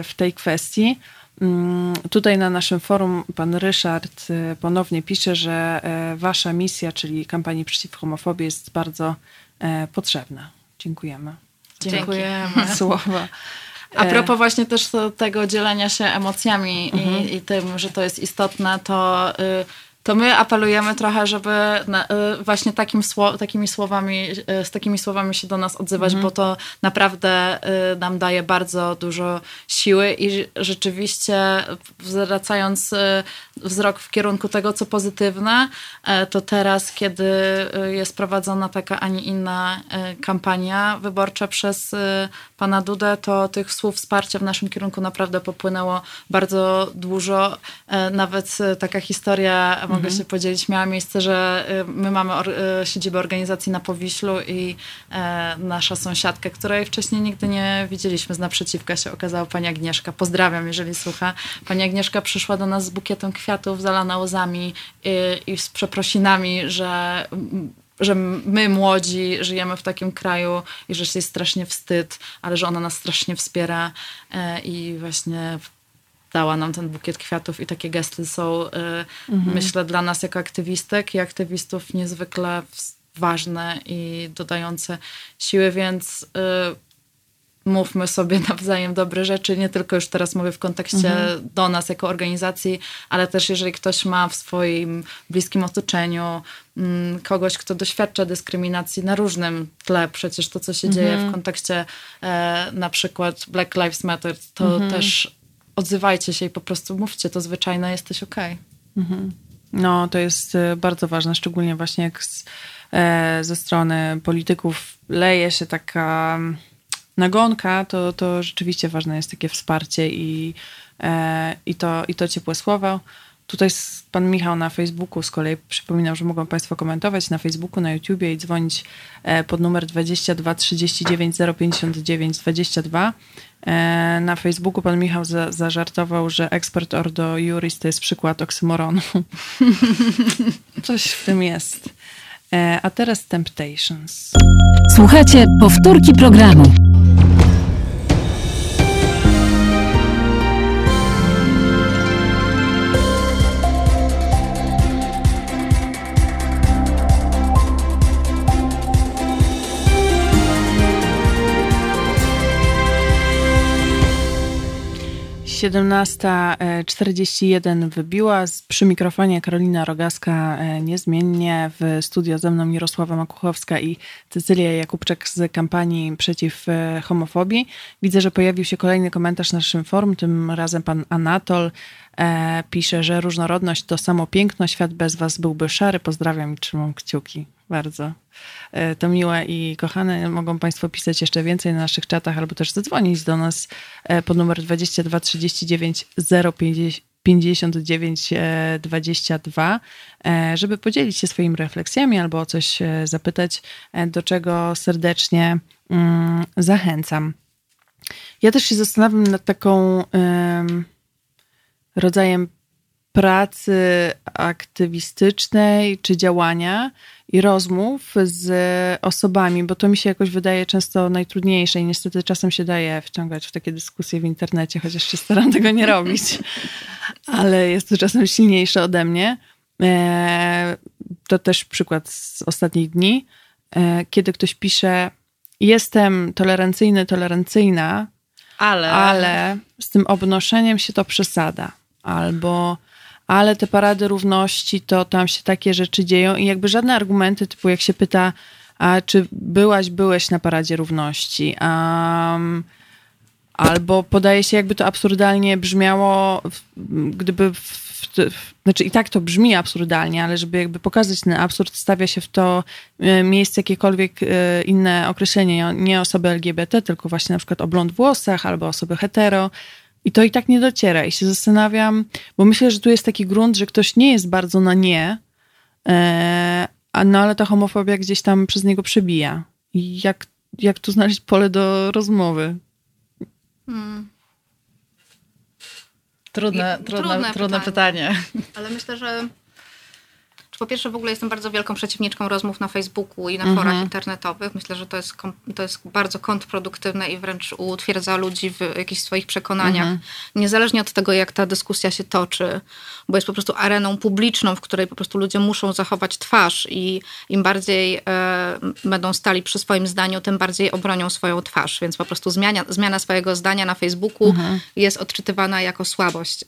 y, w tej kwestii. Mm, tutaj na naszym forum pan Ryszard y, ponownie pisze, że e, wasza misja, czyli kampanii przeciw homofobii jest bardzo e, potrzebna. Dziękujemy. Dziękujemy. Słowa. A e, propos właśnie też tego dzielenia się emocjami mhm. i, i, tym, że to jest istotne, to... Y to my apelujemy trochę, żeby na, y, właśnie takim sło, takimi słowami, y, z takimi słowami się do nas odzywać, mhm. bo to naprawdę y, nam daje bardzo dużo siły i rzeczywiście zwracając wzrok w kierunku tego, co pozytywne, to teraz, kiedy jest prowadzona taka, a nie inna kampania wyborcza przez pana Dudę, to tych słów wsparcia w naszym kierunku naprawdę popłynęło bardzo dużo. Nawet taka historia mogę mhm. się podzielić, miała miejsce, że y, my mamy or, y, siedzibę organizacji na Powiślu i e, nasza sąsiadka, której wcześniej nigdy nie widzieliśmy z naprzeciwka, się okazała pani Agnieszka. Pozdrawiam, jeżeli słucha. Pani Agnieszka przyszła do nas z bukietem kwiatów, zalana łzami i, y, i z przeprosinami, że że my młodzi żyjemy w takim kraju i że się jest strasznie wstyd, ale że ona nas strasznie wspiera e, i właśnie dała nam ten bukiet kwiatów i takie gesty są, y, mhm. myślę, dla nas jako aktywistek i aktywistów niezwykle ważne i dodające siły, więc y, mówmy sobie nawzajem dobre rzeczy, nie tylko już teraz mówię w kontekście mhm. do nas jako organizacji, ale też jeżeli ktoś ma w swoim bliskim otoczeniu mm, kogoś, kto doświadcza dyskryminacji na różnym tle, przecież to, co się mhm. dzieje w kontekście e, na przykład Black Lives Matter, to mhm. też odzywajcie się i po prostu mówcie to zwyczajne, jesteś okej. Okay. Mhm. No, to jest e, bardzo ważne, szczególnie właśnie jak z, e, ze strony polityków leje się taka mm, nagonka, to, to rzeczywiście ważne jest takie wsparcie i, e, i, to, i to ciepłe słowa. Tutaj pan Michał na Facebooku z kolei przypominał, że mogą Państwo komentować na Facebooku, na YouTubie i dzwonić e, pod numer 22 39 059 22. Na Facebooku pan Michał za, zażartował, że ekspert Ordo Juris to jest przykład oksymoronu. Coś w tym jest. E, a teraz Temptations. Słuchajcie powtórki programu. 17.41 wybiła. Przy mikrofonie Karolina Rogaska e, niezmiennie. W studio ze mną Mirosława Makuchowska i Cecylia Jakubczak z kampanii przeciw e, homofobii. Widzę, że pojawił się kolejny komentarz na naszym forum. Tym razem pan Anatol e, pisze, że różnorodność to samo piękno. Świat bez was byłby szary. Pozdrawiam i trzymam kciuki bardzo. E, to miłe i kochane. Mogą Państwo pisać jeszcze więcej na naszych czatach albo też zadzwonić do nas e, pod numer 22 39 059 22, żeby podzielić się swoimi refleksjami albo o coś e, zapytać, do czego serdecznie mm, zachęcam. Ja też się zastanawiam nad taką rodzajem pracy aktywistycznej czy działania, i rozmów z osobami, bo to mi się jakoś wydaje często najtrudniejsze i niestety czasem się daje wciągać w takie dyskusje w internecie, chociaż się staram tego nie robić, ale jest to czasem silniejsze ode mnie. E, to też przykład z ostatnich dni, e, kiedy ktoś pisze: Jestem tolerancyjny, tolerancyjna, ale, ale z tym obnoszeniem się to przesada. Albo ale te parady równości, to tam się takie rzeczy dzieją i jakby żadne argumenty, typu jak się pyta, a czy byłaś, byłeś na paradzie równości, um, albo podaje się, jakby to absurdalnie brzmiało, gdyby w, znaczy i tak to brzmi absurdalnie, ale żeby jakby pokazać ten absurd, stawia się w to e, miejsce jakiekolwiek e, inne określenie, nie osoby LGBT, tylko właśnie na przykład o blond włosach albo osoby hetero. I to i tak nie dociera. I się zastanawiam, bo myślę, że tu jest taki grunt, że ktoś nie jest bardzo na nie, e, a no ale ta homofobia gdzieś tam przez niego przebija. I jak, jak tu znaleźć pole do rozmowy? Hmm. Trudne, trudne, trudne, trudne pytanie. pytanie. Ale myślę, że po pierwsze w ogóle jestem bardzo wielką przeciwniczką rozmów na Facebooku i na forach mhm. internetowych. Myślę, że to jest, to jest bardzo kontrproduktywne i wręcz utwierdza ludzi w jakichś swoich przekonaniach. Mhm. Niezależnie od tego, jak ta dyskusja się toczy, bo jest po prostu areną publiczną, w której po prostu ludzie muszą zachować twarz i im bardziej e, będą stali przy swoim zdaniu, tym bardziej obronią swoją twarz. Więc po prostu zmiana, zmiana swojego zdania na Facebooku mhm. jest odczytywana jako słabość.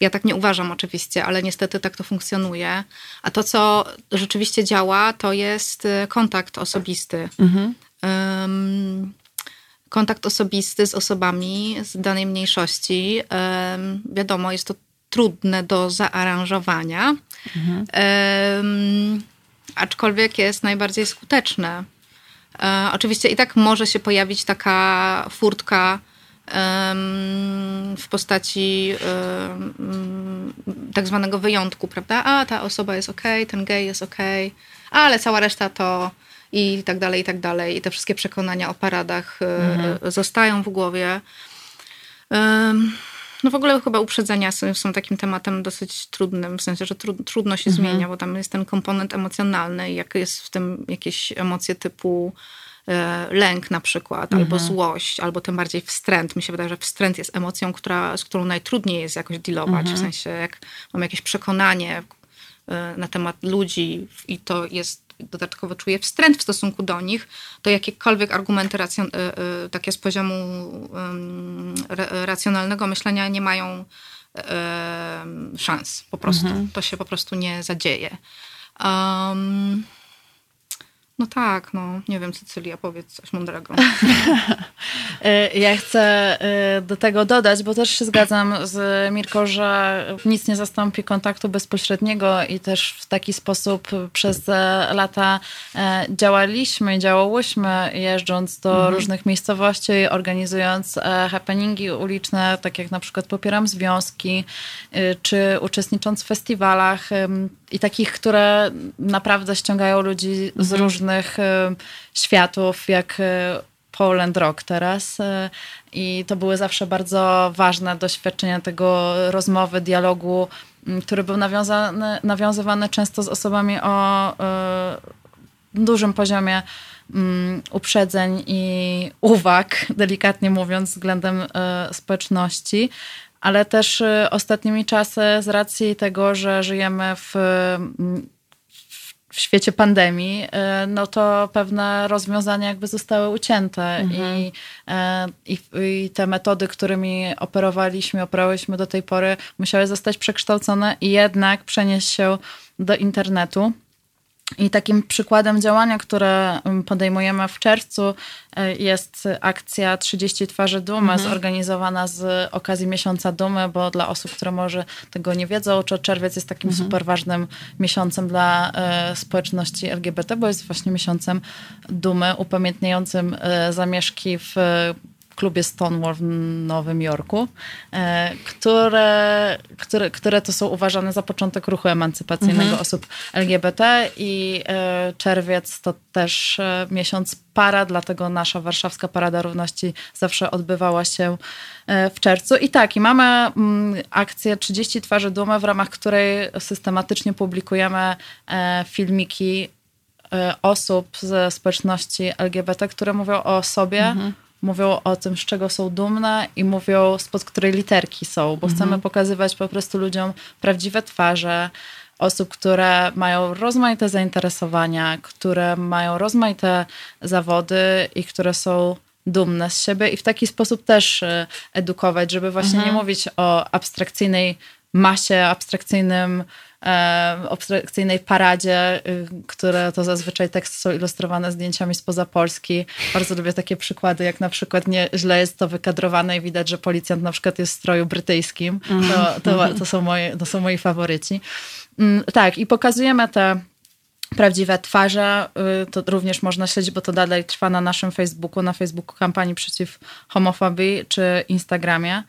Ja tak nie uważam oczywiście, ale niestety tak to funkcjonuje. A to, co rzeczywiście działa, to jest y, kontakt osobisty. Mhm. Um, kontakt osobisty z osobami z danej mniejszości. Um, wiadomo, jest to trudne do zaaranżowania, mhm. um, aczkolwiek jest najbardziej skuteczne. E, oczywiście i tak może się pojawić taka furtka w postaci tak zwanego wyjątku, prawda? A ta osoba jest ok, ten gej jest ok, ale cała reszta to i tak dalej, i tak dalej. I te wszystkie przekonania o paradach e, mhm. zostają w głowie. No w ogóle chyba uprzedzenia są, są, takim tematem dosyć trudnym, w sensie, że tru, trudno się mhm. zmienia, bo tam jest ten komponent emocjonalny i jak jest w tym jakieś emocje typu lęk na przykład, mhm. albo złość, albo tym bardziej wstręt. Mi się wydaje, że wstręt jest emocją, która, z którą najtrudniej jest jakoś dealować. Mhm. W sensie, jak mam jakieś przekonanie e, na temat ludzi i to jest dodatkowo czuję wstręt w stosunku do nich, to jakiekolwiek argumenty racjon, e, takie z poziomu racjonalnego myślenia nie mają szans. Po prostu. Mhm. To się po prostu nie zadzieje. Um, no tak, no nie wiem, Cecylia, powiedz coś mądrego. E, ja chcę e, do tego dodać, bo też się zgadzam z Mirko, że nic nie zastąpi kontaktu bezpośredniego i też w taki sposób przez lata e, działaliśmy, działałyśmy jeżdżąc do mhm. różnych miejscowości, organizując happeningi uliczne, tak jak na przykład Popieram Związki, czy uczestnicząc w festiwalach i takich, które naprawdę ściągają ludzi z mhm. różnych y, światów, jak y, Poland Rock teraz. Y, I to były zawsze bardzo ważne doświadczenia tego rozmowy, dialogu, który był nawiązany, nawiązywany często z osobami o dużym poziomie uprzedzeń i uwag, delikatnie mówiąc, względem społeczności ale też y, ostatnimi czasy z racji tego, że żyjemy w, w świecie pandemii, y, no to pewne rozwiązania jakby zostały ucięte mhm. I, y, i, i, te metody, którymi operowaliśmy, operowałyśmy do tej pory, musiały zostać przekształcone i jednak przenieść się do internetu. I takim przykładem działania, które mm, podejmujemy w czerwcu, e, jest akcja 30 twarzy dumy, mhm. zorganizowana z okazji Miesiąca Dumy, bo dla osób, które może tego nie wiedzą, to czerwiec jest takim mhm. super ważnym miesiącem dla e, społeczności LGBT, bo jest właśnie miesiącem dumy, upamiętniającym e, zamieszki w klubie Stonewall w Nowym Jorku, e, które, które, które to są uważane za początek ruchu emancypacyjnego mhm. osób LGBT i e, czerwiec to też e, miesiąc para, dlatego nasza warszawska Parada Równości zawsze odbywała się w czerwcu. I tak, i mamy mm, akcję 30 twarzy dumy, w ramach której systematycznie publikujemy filmiki osób ze społeczności LGBT, które mówią o sobie, mhm mówią o tym, z czego są dumne i mówią, spod której literki są, bo mhm. chcemy pokazywać po prostu ludziom prawdziwe twarze osób, które mają rozmaite zainteresowania, które mają rozmaite zawody i które są dumne z siebie i w taki sposób też e, edukować, żeby właśnie mhm. nie mówić o abstrakcyjnej masie, abstrakcyjnym abstrakcyjnej paradzie, y, które to zazwyczaj teksty są ilustrowane zdjęciami spoza Polski. Bardzo lubię takie przykłady, jak na przykład nie, źle jest to wykadrowane i widać, że policjant na przykład jest w stroju brytyjskim. To, to, to, są, moje, to są moi faworyci. Mm, tak, i pokazujemy te prawdziwe twarze. Y, to również można śledzić, bo to dalej trwa na naszym Facebooku, na Facebooku kampanii przeciw homofobii czy Instagramie.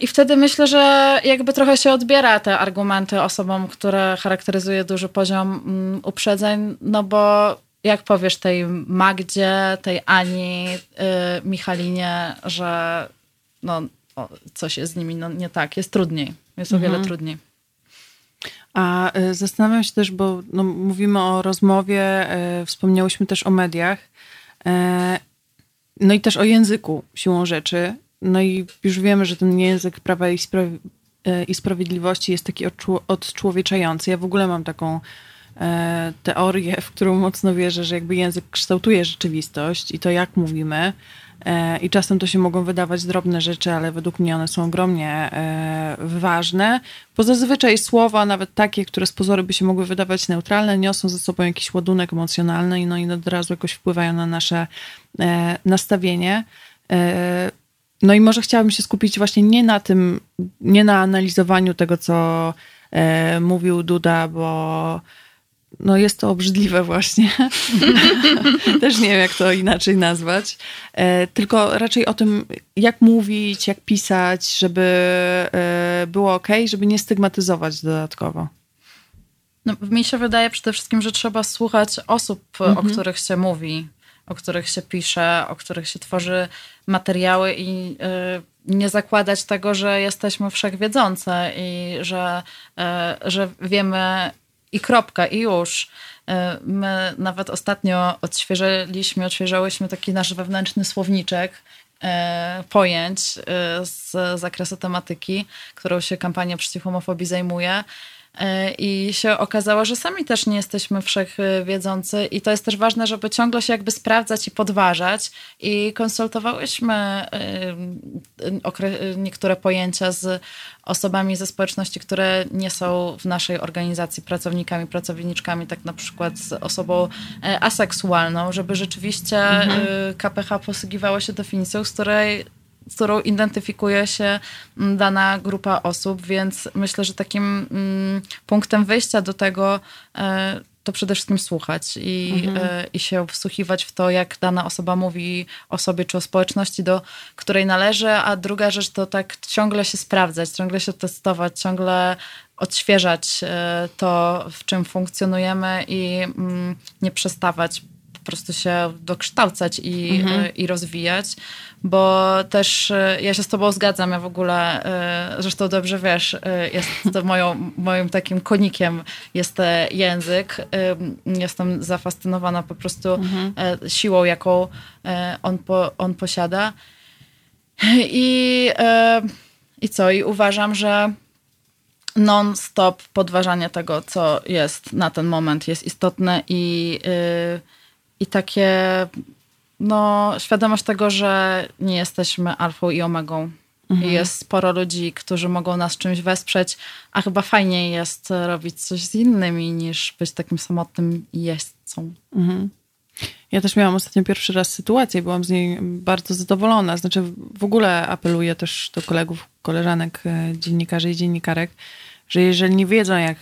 I wtedy myślę, że jakby trochę się odbiera te argumenty osobom, które charakteryzuje duży poziom mm, uprzedzeń, no bo jak powiesz tej Magdzie, tej Ani, yy, Michalinie, że no, o, coś jest z nimi no, nie tak, jest trudniej, jest mhm. o wiele mhm. trudniej. A y, zastanawiam się też, bo no, mówimy o rozmowie, y, wspomniałyśmy też o mediach, y, no i też o języku siłą rzeczy. No i już wiemy, że ten język prawa i, spraw- i sprawiedliwości jest taki odczłowieczający. Ja w ogóle mam taką teorię, w którą mocno wierzę, że jakby język kształtuje rzeczywistość i to, jak mówimy, E, I czasem to się mogą wydawać drobne rzeczy, ale według mnie one są ogromnie e, ważne, bo zazwyczaj słowa, nawet takie, które z pozoru by się mogły wydawać neutralne, niosą ze sobą jakiś ładunek emocjonalny no, i od razu jakoś wpływają na nasze e, nastawienie. No i może chciałabym się skupić właśnie nie na tym, nie na analizowaniu tego, co mówił Duda, bo no jest to obrzydliwe właśnie. Też nie wiem, jak to inaczej nazwać. E, tylko raczej o tym, jak mówić, jak pisać, żeby e, było ok, żeby nie stygmatyzować dodatkowo. No, mi się wydaje przede wszystkim, że trzeba słuchać osób, mhm. o których się mówi, o których się pisze, o których się tworzy materiały i y, nie zakładać tego, że jesteśmy wszechwiedzące i że, y, że wiemy i kropka, i już. E, my nawet ostatnio odświeżyliśmy, odświeżałyśmy taki nasz wewnętrzny słowniczek pojęć z zakresu tematyki, którą się kampania przeciw homofobii zajmuje. E, I się okazało, że sami też nie jesteśmy wszechwiedzący i to jest też ważne, żeby ciągle się jakby sprawdzać i podważać. I konsultowałyśmy e, niektóre pojęcia z osobami ze społeczności, które nie są w naszej organizacji pracownikami, pracowniczkami, tak na przykład z osobą e, aseksualną, żeby rzeczywiście mhm. KPH posługiwało się definicją, z której z którą identyfikuje się mm, dana grupa osób, więc myślę, że takim mm, punktem wyjścia do tego e, to przede wszystkim słuchać i, mhm. E, i się wsłuchiwać w to, jak dana osoba mówi o sobie czy o społeczności, do której należy, a druga rzecz to tak ciągle się sprawdzać, ciągle się testować, ciągle odświeżać e, to, w czym funkcjonujemy i mm, nie przestawać prostu się dokształcać i, mhm. E, i rozwijać, bo też e, ja się z tobą zgadzam, ja w ogóle, e, zresztą dobrze wiesz, jest to moją, moim takim konikiem jest język. Jestem zafascynowana po prostu mhm. siłą, jaką on, po, on posiada. I, I co? I uważam, że non-stop podważanie tego, co jest na ten moment, jest istotne i i takie no, świadomość tego, że nie jesteśmy alfą i omegą. Mhm. Jest sporo ludzi, którzy mogą nas czymś wesprzeć, a chyba fajniej jest robić coś z innymi niż być takim samotnym jeźdźcą. Mhm. Ja też miałam ostatnio pierwszy raz sytuację, byłam z niej bardzo zadowolona. Znaczy, w ogóle apeluję też do kolegów, koleżanek, e, dziennikarzy i dziennikarek, że jeżeli nie wiedzą, jak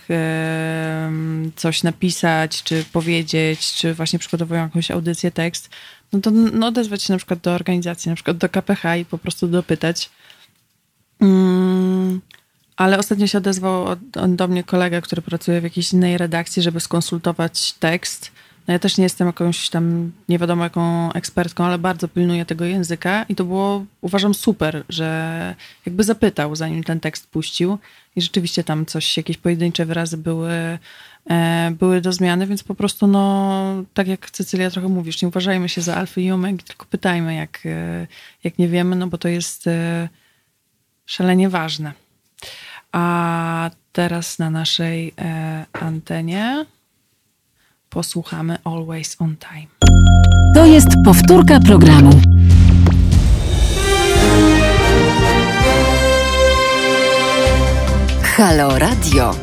coś napisać, czy powiedzieć, czy właśnie przygotowują jakąś audycję, tekst, no to no, odezwać się na przykład do organizacji, na przykład do KPH i po prostu dopytać. Mm, ale ostatnio się odezwał do mnie kolega, który pracuje w jakiejś innej redakcji, żeby skonsultować tekst no ja też nie jestem jakąś tam, nie wiadomo jaką ekspertką, ale bardzo pilnuję tego języka i to było, uważam, super, że jakby zapytał, zanim ten tekst puścił i rzeczywiście tam coś, jakieś pojedyncze wyrazy były, e, były do zmiany, więc po prostu, no, tak jak Cecylia trochę mówisz, nie uważajmy się za alfy i omegi, tylko pytajmy, jak, e, jak nie wiemy, no bo to jest e, szalenie ważne. A teraz na naszej e, antenie posłuchamy Always on Time. To jest powtórka programu. Halo Radio.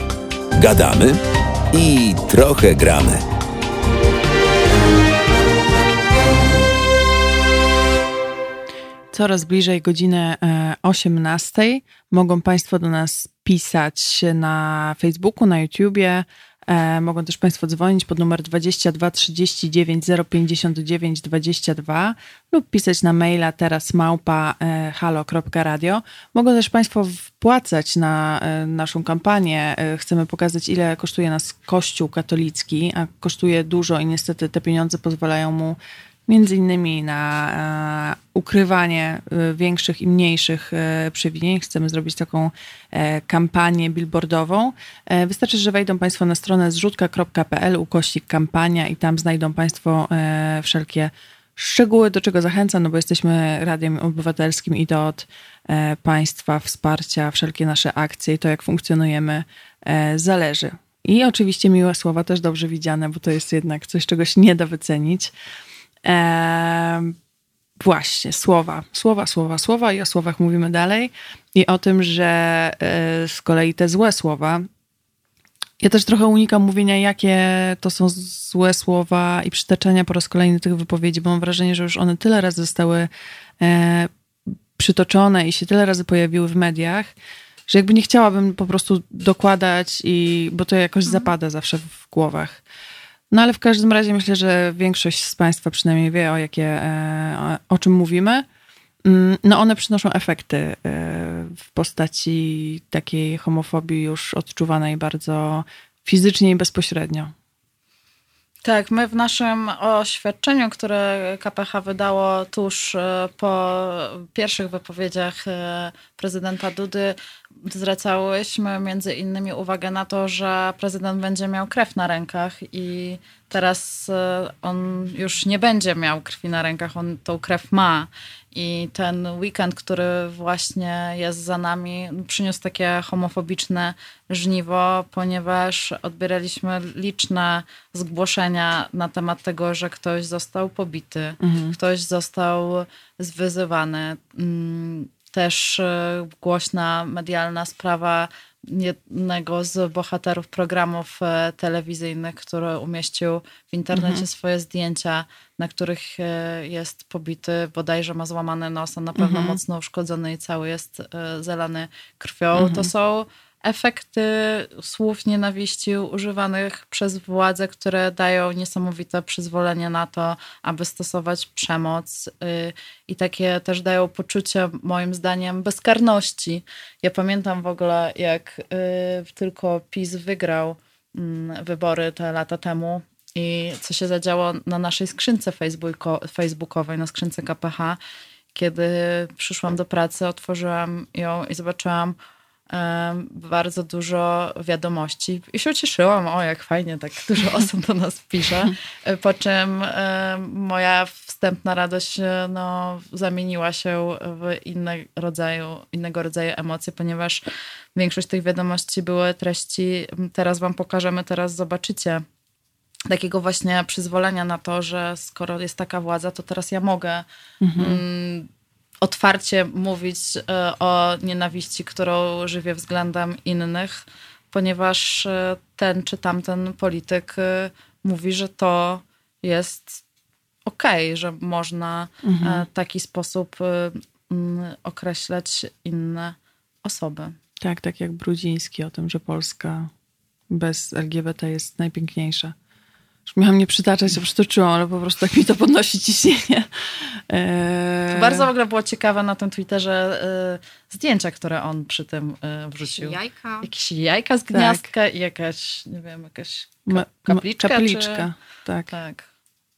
Gadamy i trochę gramy. Coraz bliżej godziny 18 e, mogą Państwo do nas pisać na Facebooku, na YouTubie, mogą też Państwo dzwonić pod numer 22 39 059 22 lub pisać na maila teraz małpa e, halo.radio. Mogą też Państwo wpłacać na e, naszą kampanię. E, chcemy pokazać, ile kosztuje nas Kościół katolicki, a kosztuje dużo i niestety te pieniądze pozwalają mu między innymi na e, ukrywanie e, większych i mniejszych e, przewinień. Chcemy zrobić taką kampanię billboardową. Wystarczy, że wejdą Państwo na stronę zrzutka.pl ukośnik kampania i tam znajdą Państwo wszelkie szczegóły, do czego zachęcam, no bo jesteśmy Radiem Obywatelskim i to od Państwa wsparcia, wszelkie nasze akcje i to, jak funkcjonujemy, zależy. I oczywiście miłe słowa też dobrze widziane, bo to jest jednak coś, czego się nie da wycenić. Eee, właśnie, słowa, słowa, słowa, słowa i o słowach mówimy dalej i o tym, że e, z kolei te złe słowa, ja też trochę unikam mówienia, jakie to są złe słowa i przytaczania po raz kolejny tych wypowiedzi, bo mam wrażenie, że już one tyle razy zostały e, przytoczone i się tyle razy pojawiły w mediach, że jakby nie chciałabym po prostu dokładać i, bo to jakoś mhm. zapada zawsze w głowach. No ale w każdym razie myślę, że większość z Państwa przynajmniej wie, o, jakie, e, o czym mówimy. Mm, no one przynoszą efekty e, w postaci takiej homofobii już odczuwanej bardzo fizycznie i bezpośrednio. Tak, my w naszym oświadczeniu, które KPH wydało tuż e, po pierwszych wypowiedziach prezydenta Dudy, zwracałyśmy między innymi uwagę na to, że prezydent będzie miał krew na rękach i teraz e, on już nie będzie miał krwi na rękach, on tą krew ma. I ten weekend, który właśnie jest za nami, przyniósł takie homofobiczne żniwo, ponieważ odbieraliśmy liczne zgłoszenia na temat tego, że ktoś został pobity, mhm. ktoś został zwyzywany. Mm, też e, głośna medialna sprawa jednego z bohaterów programów e, telewizyjnych, który umieścił w internecie mhm. swoje zdjęcia, na których e, jest pobity, bodajże ma złamany nos, a na pewno mhm. mocno uszkodzony i cały jest zalany krwią. Mhm. To są efekty słów nienawiści używanych przez władze, które dają niesamowite przyzwolenie na to, aby stosować przemoc y, i takie też dają poczucie, moim zdaniem, bezkarności. Ja pamiętam w ogóle, jak y, tylko PiS wygrał mm, wybory te lata temu i co się zadziało na naszej skrzynce facebookowej, na skrzynce KPH, kiedy przyszłam do pracy, otworzyłam ją i zobaczyłam bardzo dużo wiadomości i się ucieszyłam, o jak fajnie, tak dużo osób do nas pisze, po czym moja wstępna radość no, zamieniła się w inne rodzaju, innego rodzaju emocje, ponieważ większość tych wiadomości były treści, teraz wam pokażemy, teraz zobaczycie, takiego właśnie przyzwolenia na to, że skoro jest taka władza, to teraz ja mogę mhm. Otwarcie mówić e, o nienawiści, którą żywię względem innych, ponieważ e, ten czy tamten polityk e, mówi, że to jest okej, okay, że można mhm. w taki sposób określać inne osoby. Tak, tak jak Brudziński o tym, że Polska bez LGBT jest najpiękniejsza. Już miałam nie przytaczać, to przytoczyłam, ale po prostu tak mi to podnosi ciśnienie. Eee... Bardzo w ogóle było ciekawe na tym Twitterze e, zdjęcia, które on przy tym e, wrzucił. Jajka. Jakieś jajka z gniazdka tak. i jakaś, nie wiem, jakaś ka kapliczka. kapliczka, czy... tak. tak.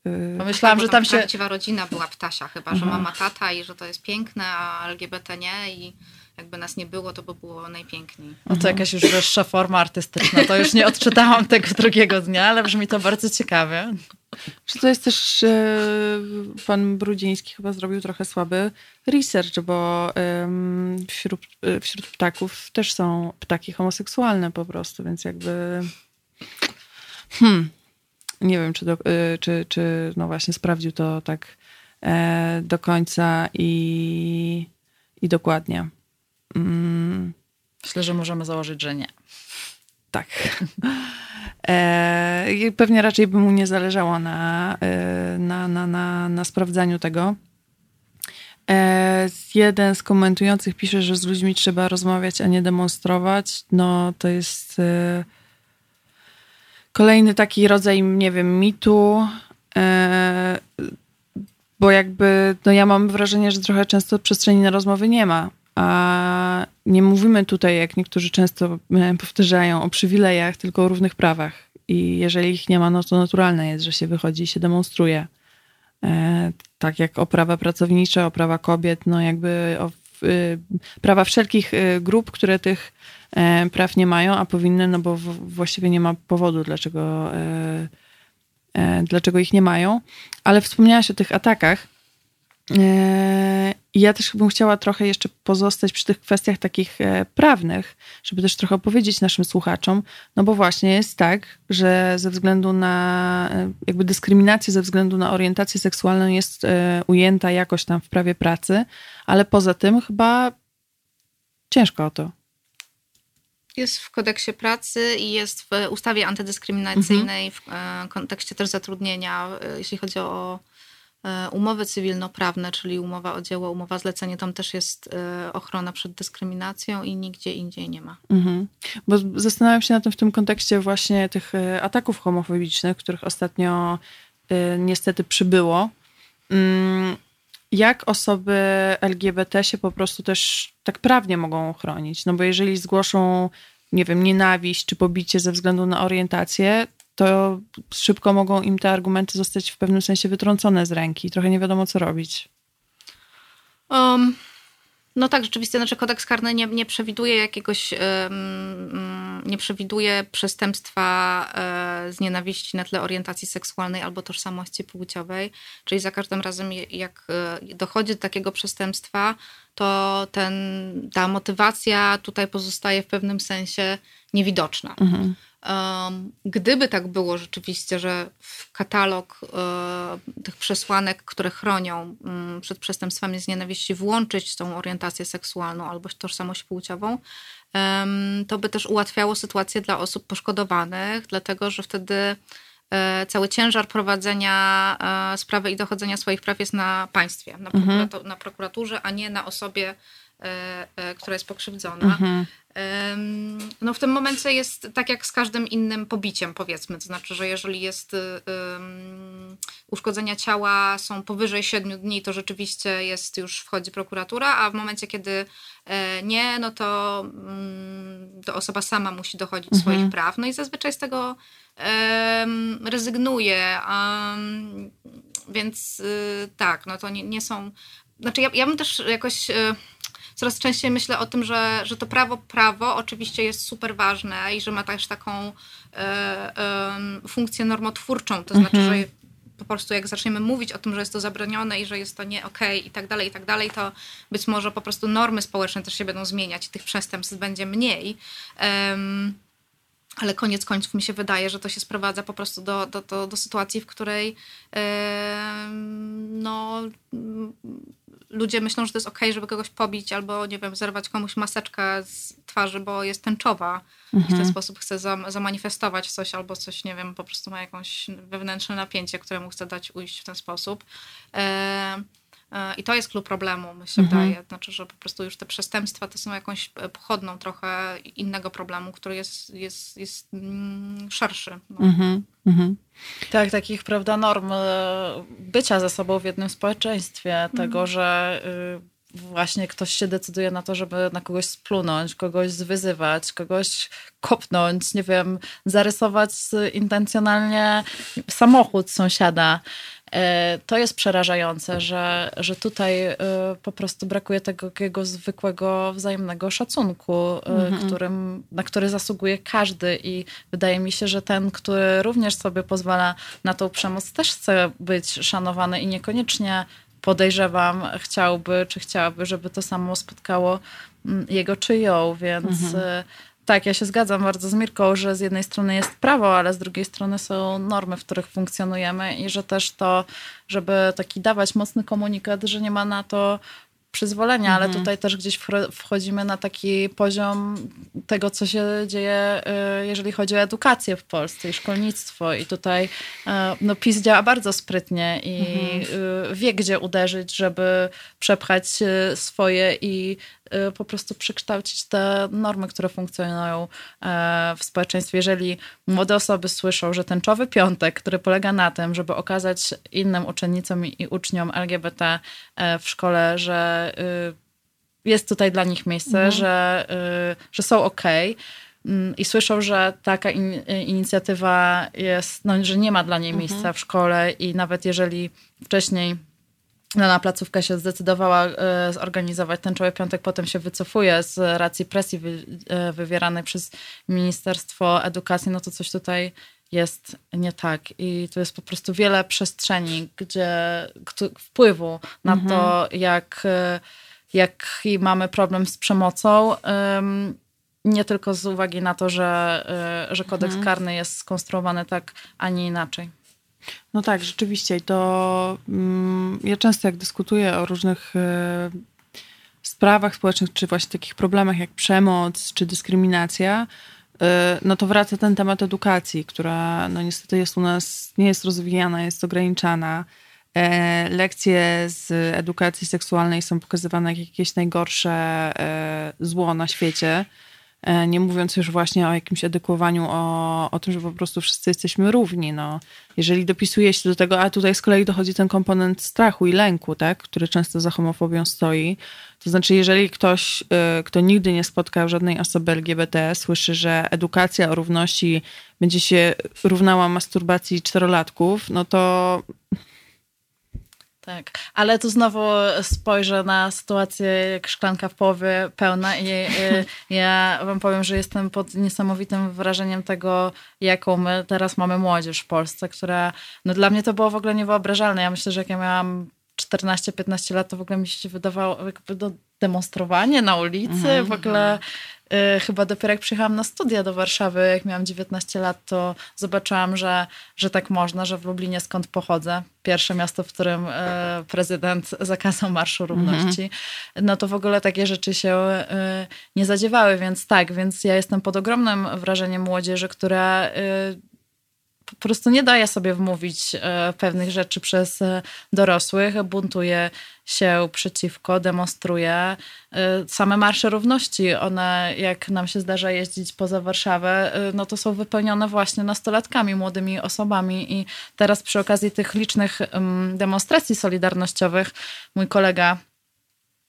Y, Pomyślałam, że tam się... Prawdziwa rodzina była ptasia chyba, że mhm. mama, tata i że to jest piękne, a LGBT nie i jakby nas nie było, to by było najpiękniej. No to jakaś już wyższa forma artystyczna. To już nie odczytałam tego drugiego dnia, ale brzmi to bardzo ciekawie. Czy to jest też e, pan Brudziński chyba zrobił trochę słaby research, bo wśród, e, wśród ptaków też są ptaki homoseksualne po prostu, więc jakby hmm, nie wiem, czy, do, e, czy, czy no właśnie sprawdził to tak do końca i, i dokładnie. Mm. Myślę, że możemy założyć, że nie. Tak. E, pewnie raczej by mu nie zależało na, e, na, na, na, na sprawdzaniu tego. E, jeden z komentujących pisze, że z ludźmi trzeba rozmawiać, a nie demonstrować. No to jest e, kolejny taki rodzaj, nie wiem, mitu. E, bo jakby, no ja mam wrażenie, że trochę często przestrzeni na rozmowy nie ma. A nie mówimy tutaj, jak niektórzy często powtarzają, o przywilejach, tylko o równych prawach. I jeżeli ich nie ma, no to naturalne jest, że się wychodzi i się demonstruje. E, tak jak o prawa pracownicze, o prawa kobiet, no jakby o prawa wszelkich grup, które tych e, praw nie mają, a powinny, no bo właściwie nie ma powodu, dlaczego, e, dlaczego ich nie mają. Ale wspomniałaś o tych atakach. Ja też bym chciała trochę jeszcze pozostać przy tych kwestiach takich e, prawnych, żeby też trochę opowiedzieć naszym słuchaczom, no bo właśnie jest tak, że ze względu na e, jakby dyskryminacja ze względu na orientację seksualną jest e, ujęta jakoś tam w prawie pracy, ale poza tym chyba ciężko o to. Jest w kodeksie pracy i jest w ustawie antydyskryminacyjnej mhm. w kontekście też zatrudnienia, jeśli chodzi o E, umowy cywilnoprawne, czyli umowa o dzieło, umowa zlecenie, tam też jest e, ochrona przed dyskryminacją i nigdzie indziej nie ma. Mhm. Bo zastanawiam się na tym w tym kontekście właśnie tych e, ataków homofobicznych, których ostatnio niestety przybyło. Jak osoby LGBT się po prostu też tak prawnie mogą chronić? No bo jeżeli zgłoszą, nie wiem, nienawiść czy pobicie ze względu na orientację, to szybko mogą im te argumenty zostać w pewnym sensie wytrącone z ręki. Trochę nie wiadomo, co robić. Um, no tak, rzeczywiście, znaczy kodeks karny nie, nie przewiduje jakiegoś, um, nie przewiduje przestępstwa um, z nienawiści na tle orientacji seksualnej albo tożsamości płciowej. Czyli za każdym razem, jak e, dochodzi do takiego przestępstwa, to ten, ta motywacja tutaj pozostaje w pewnym sensie niewidoczna. Mhm. Gdyby tak było rzeczywiście, że w katalog e, tych przesłanek, które chronią mm, przed przestępstwami z nienawiści, włączyć tą orientację seksualną albo tożsamość płciową, to by też ułatwiało sytuację dla osób poszkodowanych, dlatego że wtedy e, cały ciężar prowadzenia e, sprawy i dochodzenia swoich praw jest na państwie, na, mhm. na prokuraturze, a nie na osobie, która jest pokrzywdzona. Mhm. No w tym momencie jest tak jak z każdym innym pobiciem, powiedzmy. To znaczy, że jeżeli jest um, uszkodzenia ciała są powyżej 7 dni, to rzeczywiście jest już wchodzi prokuratura, a w momencie, kiedy e, nie, no to, um, to osoba sama musi dochodzić mhm. swoich praw. No i zazwyczaj z tego um, rezygnuje. więc y, tak, no to nie, nie są. Znaczy, ja, ja bym też jakoś. Y, coraz częściej myślę o tym, że, że to prawo, prawo oczywiście jest super ważne i że ma też taką e, e, funkcję normotwórczą, to znaczy, mhm. że po prostu jak zaczniemy mówić o tym, że jest to zabronione i że jest to nie okej okay, i tak dalej, i tak dalej, to być może po prostu normy społeczne też się będą zmieniać i tych przestępstw będzie mniej. Um, ale koniec końców mi się wydaje, że to się sprowadza po prostu do, do, do, do sytuacji, w której yy, no, ludzie myślą, że to jest ok, żeby kogoś pobić albo, nie wiem, zerwać komuś maseczkę z twarzy, bo jest tęczowa mhm. i w ten mhm. sposób chce zamanifestować coś albo coś, nie wiem, po prostu ma jakąś wewnętrzne napięcie, któremu chce dać ujść w ten sposób. Yy, I to jest klucz problemu, mi się mhm. wydaje. Znaczy, że po prostu już te przestępstwa to są jakąś e, pochodną trochę innego problemu, który jest, jest, jest mm, szerszy. No. Mhm. Mhm. Tak, takich, prawda, norm e, bycia ze sobą w jednym społeczeństwie, tego, mhm. że y, właśnie ktoś się decyduje na to, żeby na kogoś splunąć, kogoś zwyzywać, kogoś kopnąć, nie wiem, zarysować intencjonalnie samochód sąsiada. E, to jest przerażające, że, że tutaj e, po prostu brakuje tego takiego zwykłego wzajemnego szacunku, mm którym, na który zasługuje każdy. I wydaje mi się, że ten, który również sobie pozwala na tą przemoc, też chce być szanowany i niekoniecznie podejrzewam, chciałby czy chciałaby, żeby to samo spotkało mm, jego czy ją, więc mhm. Tak, ja się zgadzam bardzo z Mirką, że z jednej strony jest prawo, ale z drugiej strony są normy, w których funkcjonujemy i że też to, żeby taki dawać mocny komunikat, że nie ma na to przyzwolenia, ale mhm. tutaj też gdzieś wchodzimy na taki poziom tego, co się dzieje, y, jeżeli chodzi o edukację w Polsce i szkolnictwo. I tutaj y, no, PiS działa bardzo sprytnie i mhm. wie, gdzie uderzyć, żeby przepchać swoje i po prostu przekształcić te normy, które funkcjonują w społeczeństwie. Jeżeli młode osoby słyszą, że tęczowy piątek, który polega na tym, żeby okazać innym uczennicom i uczniom LGBT w szkole, że Y, jest tutaj dla nich miejsce, mhm. że, y, że są ok mm, i słyszą, że taka in, inicjatywa jest, no, że nie ma dla niej miejsca mhm. w szkole i nawet jeżeli wcześniej dana placówka się zdecydowała y, zorganizować ten czoły piątek, potem się wycofuje z racji presji wywieranej przez Ministerstwo Edukacji, no to coś tutaj jest nie tak. I tu jest po prostu wiele przestrzeni, gdzie wpływu na mhm. to, jak, jaki mamy problem z przemocą. Nie tylko z uwagi na to, że, że kodeks mhm. karny jest skonstruowany tak, a nie inaczej. No tak, rzeczywiście. To mm, ja często jak dyskutuję o różnych e, sprawach społecznych, czy właśnie takich problemach jak przemoc, czy dyskryminacja, Y, no to wraca ten temat edukacji, która no niestety jest u nas, nie jest rozwijana, jest ograniczana. E, lekcje z edukacji seksualnej są pokazywane jak jakieś najgorsze e, zło na świecie. E, nie mówiąc już właśnie o jakimś edukowaniu, o, o tym, że po prostu wszyscy jesteśmy równi. No. Jeżeli dopisuje się do tego, a tutaj z kolei dochodzi ten komponent strachu i lęku, tak, który często za homofobią stoi, to znaczy jeżeli ktoś, e, kto nigdy nie spotkał żadnej osoby LGBT, słyszy, że edukacja o równości będzie się równała masturbacji czterolatków, no to tak, ale tu znowu spojrzę na sytuację jak szklanka w połowie pełna i y, ja wam powiem, że jestem pod niesamowitym wrażeniem tego, jaką my teraz mamy młodzież w Polsce, która, no dla mnie to było w ogóle niewyobrażalne. Ja myślę, że jak ja miałam 14-15 lat, to w ogóle mi się wydawało jakby do demonstrowanie na ulicy, mhm. w ogóle Y, chyba dopiero jak przyjechałam na studia do Warszawy, jak miałam 19 lat, to zobaczyłam, że, że tak można, że w Lublinie, skąd pochodzę, pierwsze miasto, w którym y, prezydent zakazał Marszu Równości, mhm. no to w ogóle takie rzeczy się y, nie zadziewały, więc tak, więc ja jestem pod ogromnym wrażeniem młodzieży, która po prostu nie daje sobie wmówić e, pewnych rzeczy przez e, dorosłych, buntuje się przeciwko, demonstruje. E, same marsze równości, one jak nam się zdarza jeździć poza Warszawę, no to są wypełnione właśnie nastolatkami, młodymi osobami i teraz przy okazji tych licznych demonstracji solidarnościowych mój kolega,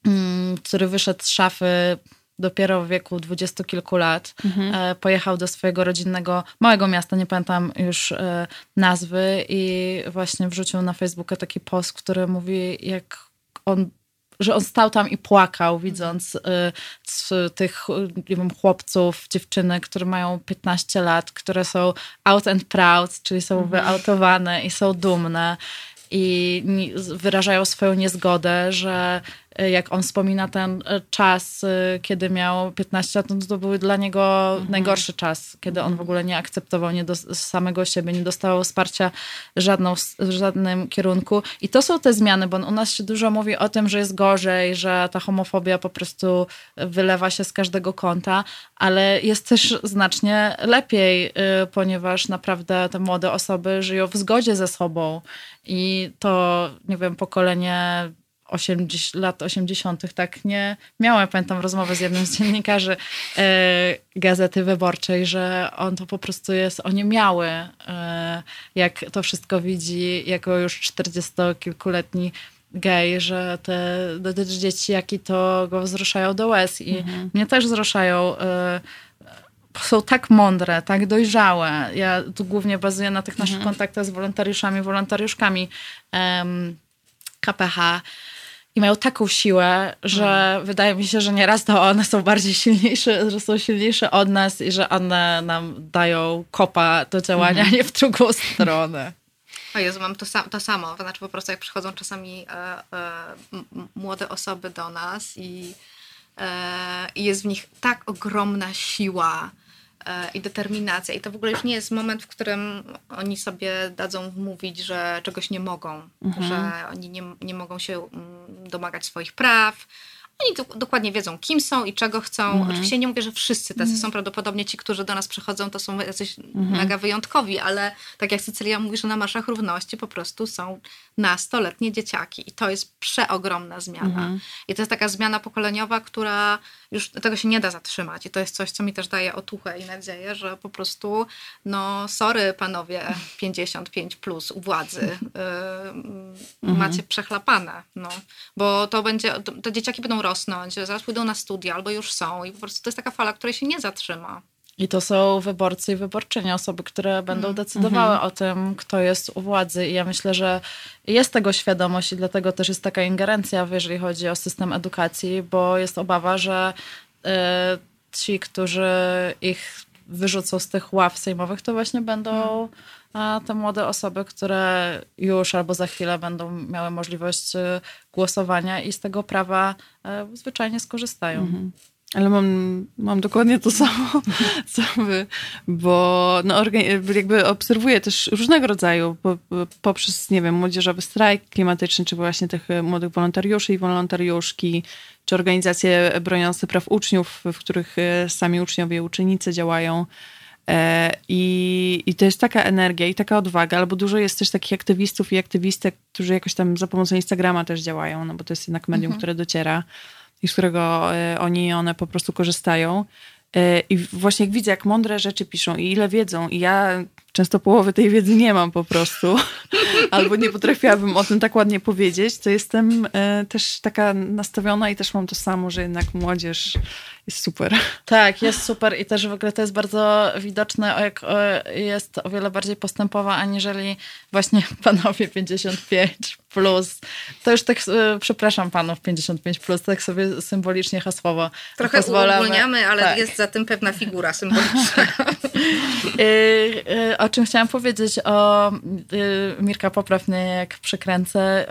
mm, który wyszedł z szafy dopiero w wieku dwudziestu kilku lat mhm. E, pojechał do swojego rodzinnego małego miasta, nie pamiętam już e, nazwy i właśnie wrzucił na Facebooka taki post, który mówi jak on że on stał tam i płakał, widząc y, tych nie wiem, chłopców, dziewczyny, które mają 15 lat, które są out and proud, czyli są mhm. wyautowane i są dumne i wyrażają swoją niezgodę, że e, jak on wspomina ten e, czas, e, kiedy miał 15 lat, no to był dla niego mhm. najgorszy czas, kiedy on w ogóle nie akceptował nie do, samego siebie, nie dostawał wsparcia żadną, w żadnym kierunku. I to są te zmiany, bo u nas się dużo mówi o tym, że jest gorzej, że ta homofobia po prostu wylewa się z każdego kąta, ale jest też znacznie lepiej, ponieważ naprawdę te młode osoby żyją w zgodzie ze sobą i to, nie wiem, pokolenie 80, lat 80. tak nie miało. Ja pamiętam rozmowę z jednym z dziennikarzy e, Gazety Wyborczej, że on to po prostu jest oniemiały, e, jak to wszystko widzi jako już 40-kilkuletni gej, że te, te dzieci, jaki to go wzruszają do łez i mhm. mnie też wzruszają e, są tak mądre, tak dojrzałe. Ja tu głównie bazuję na tych naszych mhm. kontaktach z wolontariuszami, wolontariuszkami um, KPH i mają taką siłę, że mhm. wydaje mi się, że nieraz to one są bardziej silniejsze, że są silniejsze od nas i że one nam dają kopa do działania, mhm. nie w drugą stronę. O Jezu, mam to, sam, to samo. To znaczy po prostu jak przychodzą czasami e, e, młode osoby do nas i, e, i jest w nich tak ogromna siła, i determinacja. I to w ogóle już nie jest moment, w którym oni sobie dadzą mówić, że czegoś nie mogą, mhm. że oni nie, nie mogą się mm, domagać swoich praw, oni do, dokładnie wiedzą, kim są i czego chcą. Mhm. Oczywiście nie mówię, że wszyscy tacy mhm. są. Prawdopodobnie ci, którzy do nas przychodzą, to są jacyś mhm. mega wyjątkowi, ale tak jak Cecylia mówi, że na marszach równości po prostu są nastoletnie dzieciaki. I to jest przeogromna zmiana. Mhm. I to jest taka zmiana pokoleniowa, która już tego się nie da zatrzymać. I to jest coś, co mi też daje otuchę i nadzieję, że po prostu, no sorry panowie 55 plus u władzy, yy, macie przechlapane. No. Bo to będzie, te dzieciaki będą rosnąć, zaraz pójdą na studia albo już są i po prostu to jest taka fala, której się nie zatrzyma. I to są wyborcy i wyborczynie, osoby, które będą mm. decydowały mm -hmm. o tym, kto jest u władzy. I ja myślę, że jest tego świadomość i dlatego też jest taka ingerencja, jeżeli chodzi o system edukacji, bo jest obawa, że y, ci, którzy ich wyrzucą z tych ław sejmowych, to właśnie będą mm. A, te młode osoby, które już albo za chwilę będą miały możliwość y, głosowania i z tego prawa y, zwyczajnie skorzystają. -hmm. Ale mam, mam dokładnie to samo, co wy, bo no, jakby obserwuję też różnego rodzaju, po, poprzez, nie wiem, młodzieżowy strajk klimatyczny, czy właśnie tych młodych wolontariuszy i wolontariuszki, czy organizacje broniące praw uczniów, w których e, sami uczniowie i uczennice działają. E, I, I to jest taka energia i taka odwaga, albo dużo jest też takich aktywistów i aktywistek, którzy jakoś tam za pomocą Instagrama też działają, no bo to jest jednak medium, mhm. które dociera i z którego e, oni one po prostu korzystają. E, I właśnie jak widzę, jak mądre rzeczy piszą i ile wiedzą, i ja często połowy tej wiedzy nie mam po prostu, albo nie potrafiłabym o tym tak ładnie powiedzieć, to jestem e, też taka nastawiona i też mam to samo, że jednak młodzież jest super. Tak, jest super i też w ogóle to jest bardzo widoczne, jak jest o wiele bardziej postępowa, aniżeli właśnie panowie 55 plus. To już tak, e, przepraszam panów 55 plus, tak sobie symbolicznie hasłowo Trochę uogólniamy, ale tak. jest za tym pewna figura symboliczna. o czym chciałam powiedzieć, o Mirka poprawnie jak przykręcę,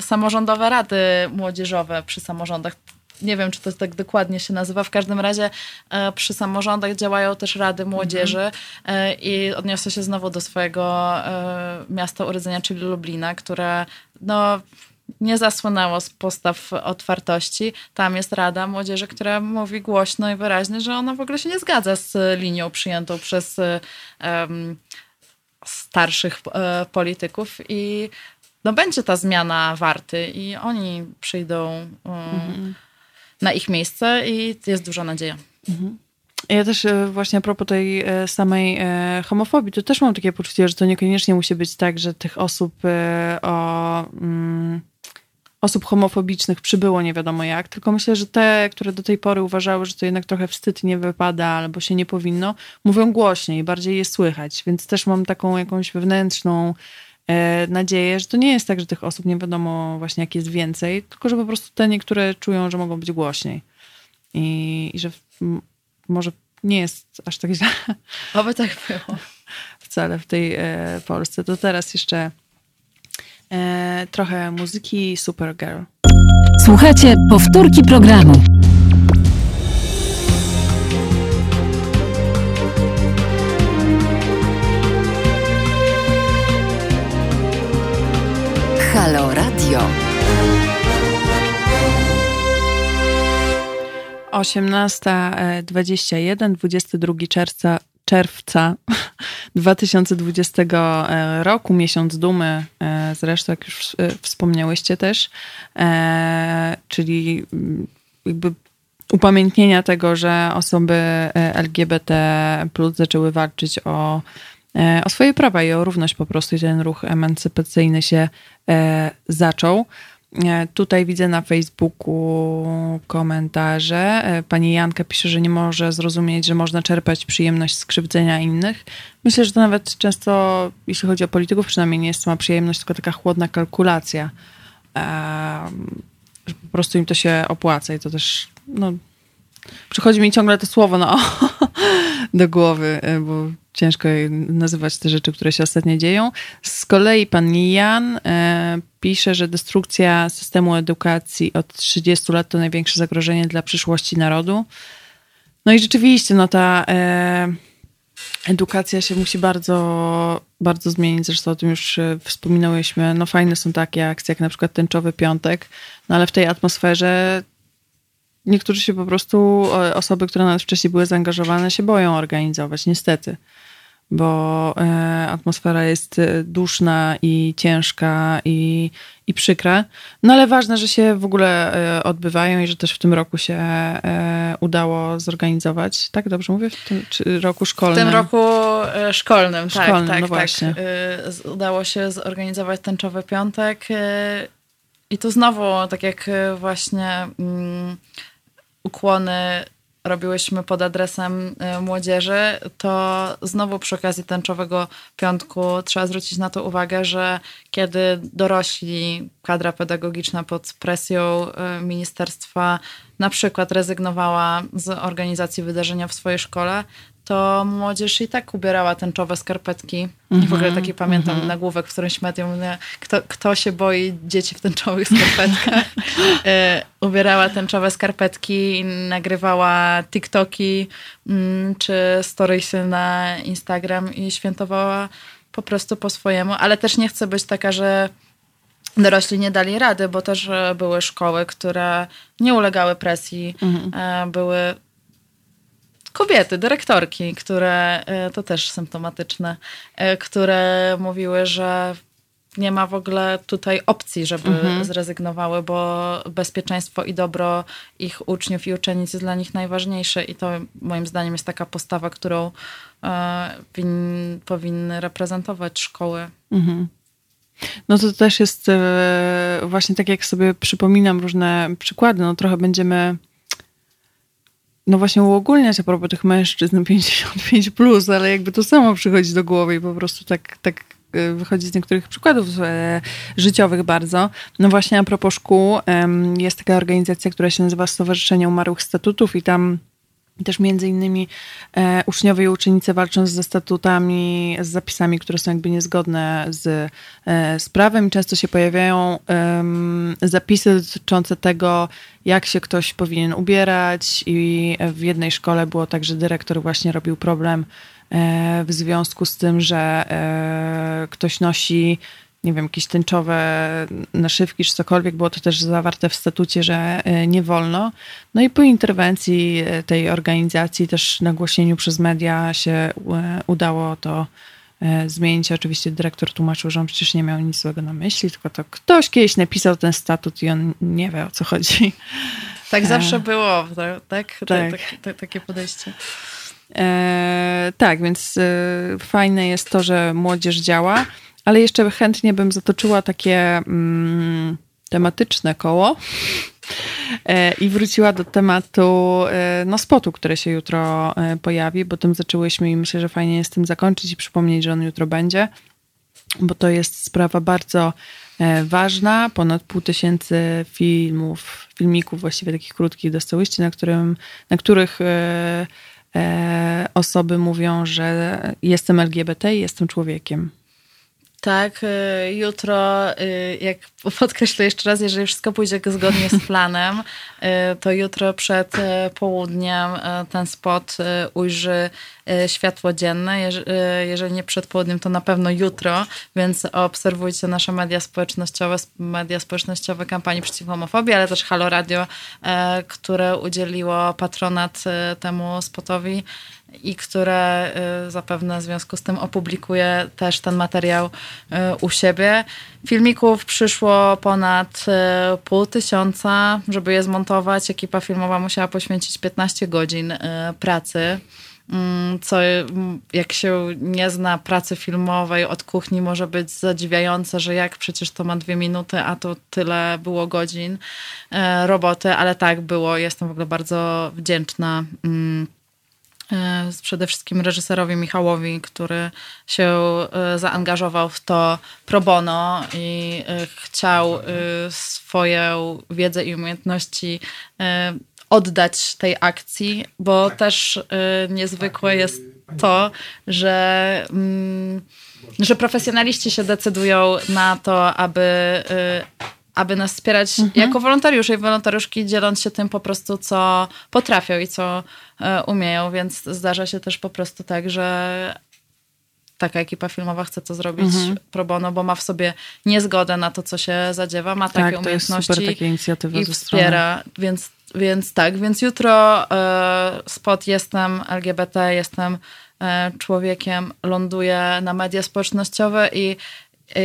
samorządowe rady młodzieżowe przy samorządach nie wiem, czy to tak dokładnie się nazywa. W każdym razie e, przy samorządach działają też rady młodzieży mhm. i odniosę się znowu do swojego e, miasta urodzenia, czyli Lublina, które no, nie zasłynęło z postaw otwartości. Tam jest Rada Młodzieży, która mówi głośno i wyraźnie, że ona w ogóle się nie zgadza z linią przyjętą przez um, starszych e, polityków i no, będzie ta zmiana warty i oni przyjdą um, mhm na ich miejsce i jest duża nadzieja. Mhm. Ja też e, właśnie a propos tej e, samej e, homofobii, to też mam takie poczucie, że to niekoniecznie musi być tak, że tych osób o mm, osób homofobicznych przybyło nie wiadomo jak, tylko myślę, że te, które do tej pory uważały, że to jednak trochę wstyd nie wypada albo się nie powinno, mówią głośniej, bardziej je słychać, więc też mam taką jakąś wewnętrzną E, nadzieję, że to nie jest tak, że tych osób nie wiadomo właśnie jak jest więcej, tylko że po prostu te niektóre czują, że mogą być głośniej. I, i że może nie jest aż tak źle. Oby tak było. Wcale w tej e, Polsce. To teraz jeszcze e, trochę muzyki Supergirl. Słuchajcie, powtórki programu. Halo Radio. 18.21, 22 czerwca, czerwca 2020 e, roku, miesiąc dumy, e, zresztą jak już e, wspomniałyście też, czyli mm, jakby upamiętnienia tego, że osoby LGBT plus zaczęły walczyć o o swoje prawa i o równość po prostu i ten ruch emancypacyjny się zaczął. E, tutaj widzę na Facebooku komentarze. Pani Janka pisze, że nie może zrozumieć, że można czerpać przyjemność z krzywdzenia innych. Myślę, że to nawet często, jeśli chodzi o polityków, przynajmniej nie jest sama przyjemność, tylko taka chłodna kalkulacja. Że po prostu im to się opłaca i to też, no, przychodzi mi ciągle to słowo no, do głowy, bo ciężko nazywać te rzeczy, które się ostatnio dzieją. Z kolei pan Jan e, pisze, że destrukcja systemu edukacji od 30 lat to największe zagrożenie dla przyszłości narodu. No i rzeczywiście, no ta, e, edukacja się musi bardzo, bardzo zmienić. Zresztą o tym już e, wspominałyśmy. No fajne są takie akcje, jak na przykład Tęczowy Piątek, no ale w tej atmosferze niektórzy się po prostu, osoby, które nawet wcześniej były zaangażowane, się boją organizować, niestety bo e, atmosfera jest e, duszna i ciężka i, i przykra. No ale ważne, że się w ogóle e, odbywają i że też w tym roku się udało zorganizować. Tak, dobrze mówię? W tym roku szkolnym. W tym roku szkolnym, tak. Szkolnym, tak, no tak. właśnie. Udało się zorganizować tęczowy piątek i tu znowu, tak jak właśnie mm, ukłony robiłyśmy pod adresem y, młodzieży, to znowu przy okazji tęczowego piątku trzeba zwrócić na to uwagę, że kiedy dorośli, kadra pedagogiczna pod presją y, ministerstwa na przykład rezygnowała z organizacji wydarzenia w swojej szkole, to młodzież i tak ubierała tęczowe skarpetki. Mm -hmm, w ogóle mhm, taki pamiętam mm -hmm. nagłówek w którymś medium, kto, kto się boi dzieci w tęczowych skarpetkach. e, ubierała tęczowe skarpetki nagrywała TikToki mm, czy storiesy na Instagram i świętowała po prostu po swojemu, ale też nie chcę być taka, że dorośli nie dali rady, bo też były szkoły, które nie ulegały presji, mhm. E, były kobiety, dyrektorki, które, e, to też symptomatyczne, e, które mówiły, że nie ma w ogóle tutaj opcji, żeby mhm. zrezygnowały, bo bezpieczeństwo i dobro ich uczniów i uczennic jest dla nich najważniejsze i to moim zdaniem jest taka postawa, którą e, win, powinny reprezentować szkoły. Mhm. No to też jest e, właśnie tak, jak sobie przypominam różne przykłady, no trochę będziemy no właśnie uogólniać a propos tych mężczyzn 55+, plus, ale jakby to samo przychodzi do głowy i po prostu tak, tak e, wychodzi z niektórych przykładów e, życiowych bardzo. No właśnie a propos szkół, jest taka organizacja, która się nazywa Stowarzyszenie Umarłych Statutów i tam też między innymi e, uczniowie i uczennice walczą ze statutami, z zapisami, które są jakby niezgodne z, e, z prawem. Często się pojawiają e, zapisy dotyczące tego, jak się ktoś powinien ubierać i w jednej szkole było tak, że dyrektor właśnie robił problem e, w związku z tym, że e, ktoś nosi nie wiem, jakieś tęczowe naszywki czy cokolwiek, było to też zawarte w statucie, że e, nie wolno. No i po interwencji e, tej organizacji, też nagłośnieniu przez media się e, udało to zmienić. Oczywiście dyrektor tłumaczył, że on przecież nie miał nic złego na myśli, tylko to ktoś kiedyś napisał ten statut i on nie wie o co chodzi. Tak zawsze było, tak? tak. tak. takie podejście. Tak, więc fajne jest to, że młodzież działa. Ale jeszcze chętnie bym zatoczyła takie mm, tematyczne koło e, i wróciła do tematu e, no, spotu, który się jutro e, pojawi, bo tym zaczęłyśmy i myślę, że fajnie jest tym zakończyć i przypomnieć, że on jutro będzie, bo to jest sprawa bardzo ważna. Ponad pół tysięcy filmów, filmików właściwie takich krótkich dostałyście, na, którym, na których osoby mówią, że jestem LGBT i jestem człowiekiem. Tak, y, jutro, y, jak podkreślę jeszcze raz, jeżeli wszystko pójdzie zgodnie z planem, y, to jutro przed południem ten spot ujrzy światło dzienne. Jeżeli nie przed południem, to na pewno jutro, więc obserwujcie nasze media społecznościowe, media społecznościowe kampanii przeciw homofobii, ale też Halo Radio, które udzieliło patronat temu spotowi i które y, zapewne w związku z tym opublikuje też ten materiał y, u siebie. Filmików przyszło ponad y, pół tysiąca, żeby je zmontować. Ekipa filmowa musiała poświęcić 15 godzin pracy mm, co jak się nie zna pracy filmowej od kuchni może być zadziwiające, że jak przecież to ma dwie minuty, a to tyle było godzin roboty, ale tak było. Jestem w ogóle bardzo wdzięczna mm, przede wszystkim reżyserowi Michałowi, który się e, zaangażował w to pro bono i e, chciał swoją wiedzę i umiejętności oddać tej akcji, bo też niezwykłe jest to, że, mm, że profesjonaliści się decydują na to, aby aby nas wspierać mhm. jako wolontariusze i wolontariuszki, dzieląc się tym po prostu, co potrafią i co e, umieją, więc zdarza się też po prostu tak, że taka ekipa filmowa chce to zrobić mhm. pro bono, bo ma w sobie niezgodę na to, co się zadziewa, ma takie tak, umiejętności to jest super, inicjatywa i wspiera, więc, więc tak, więc jutro e, spot jestem LGBT, jestem e, człowiekiem, ląduję na media społecznościowe i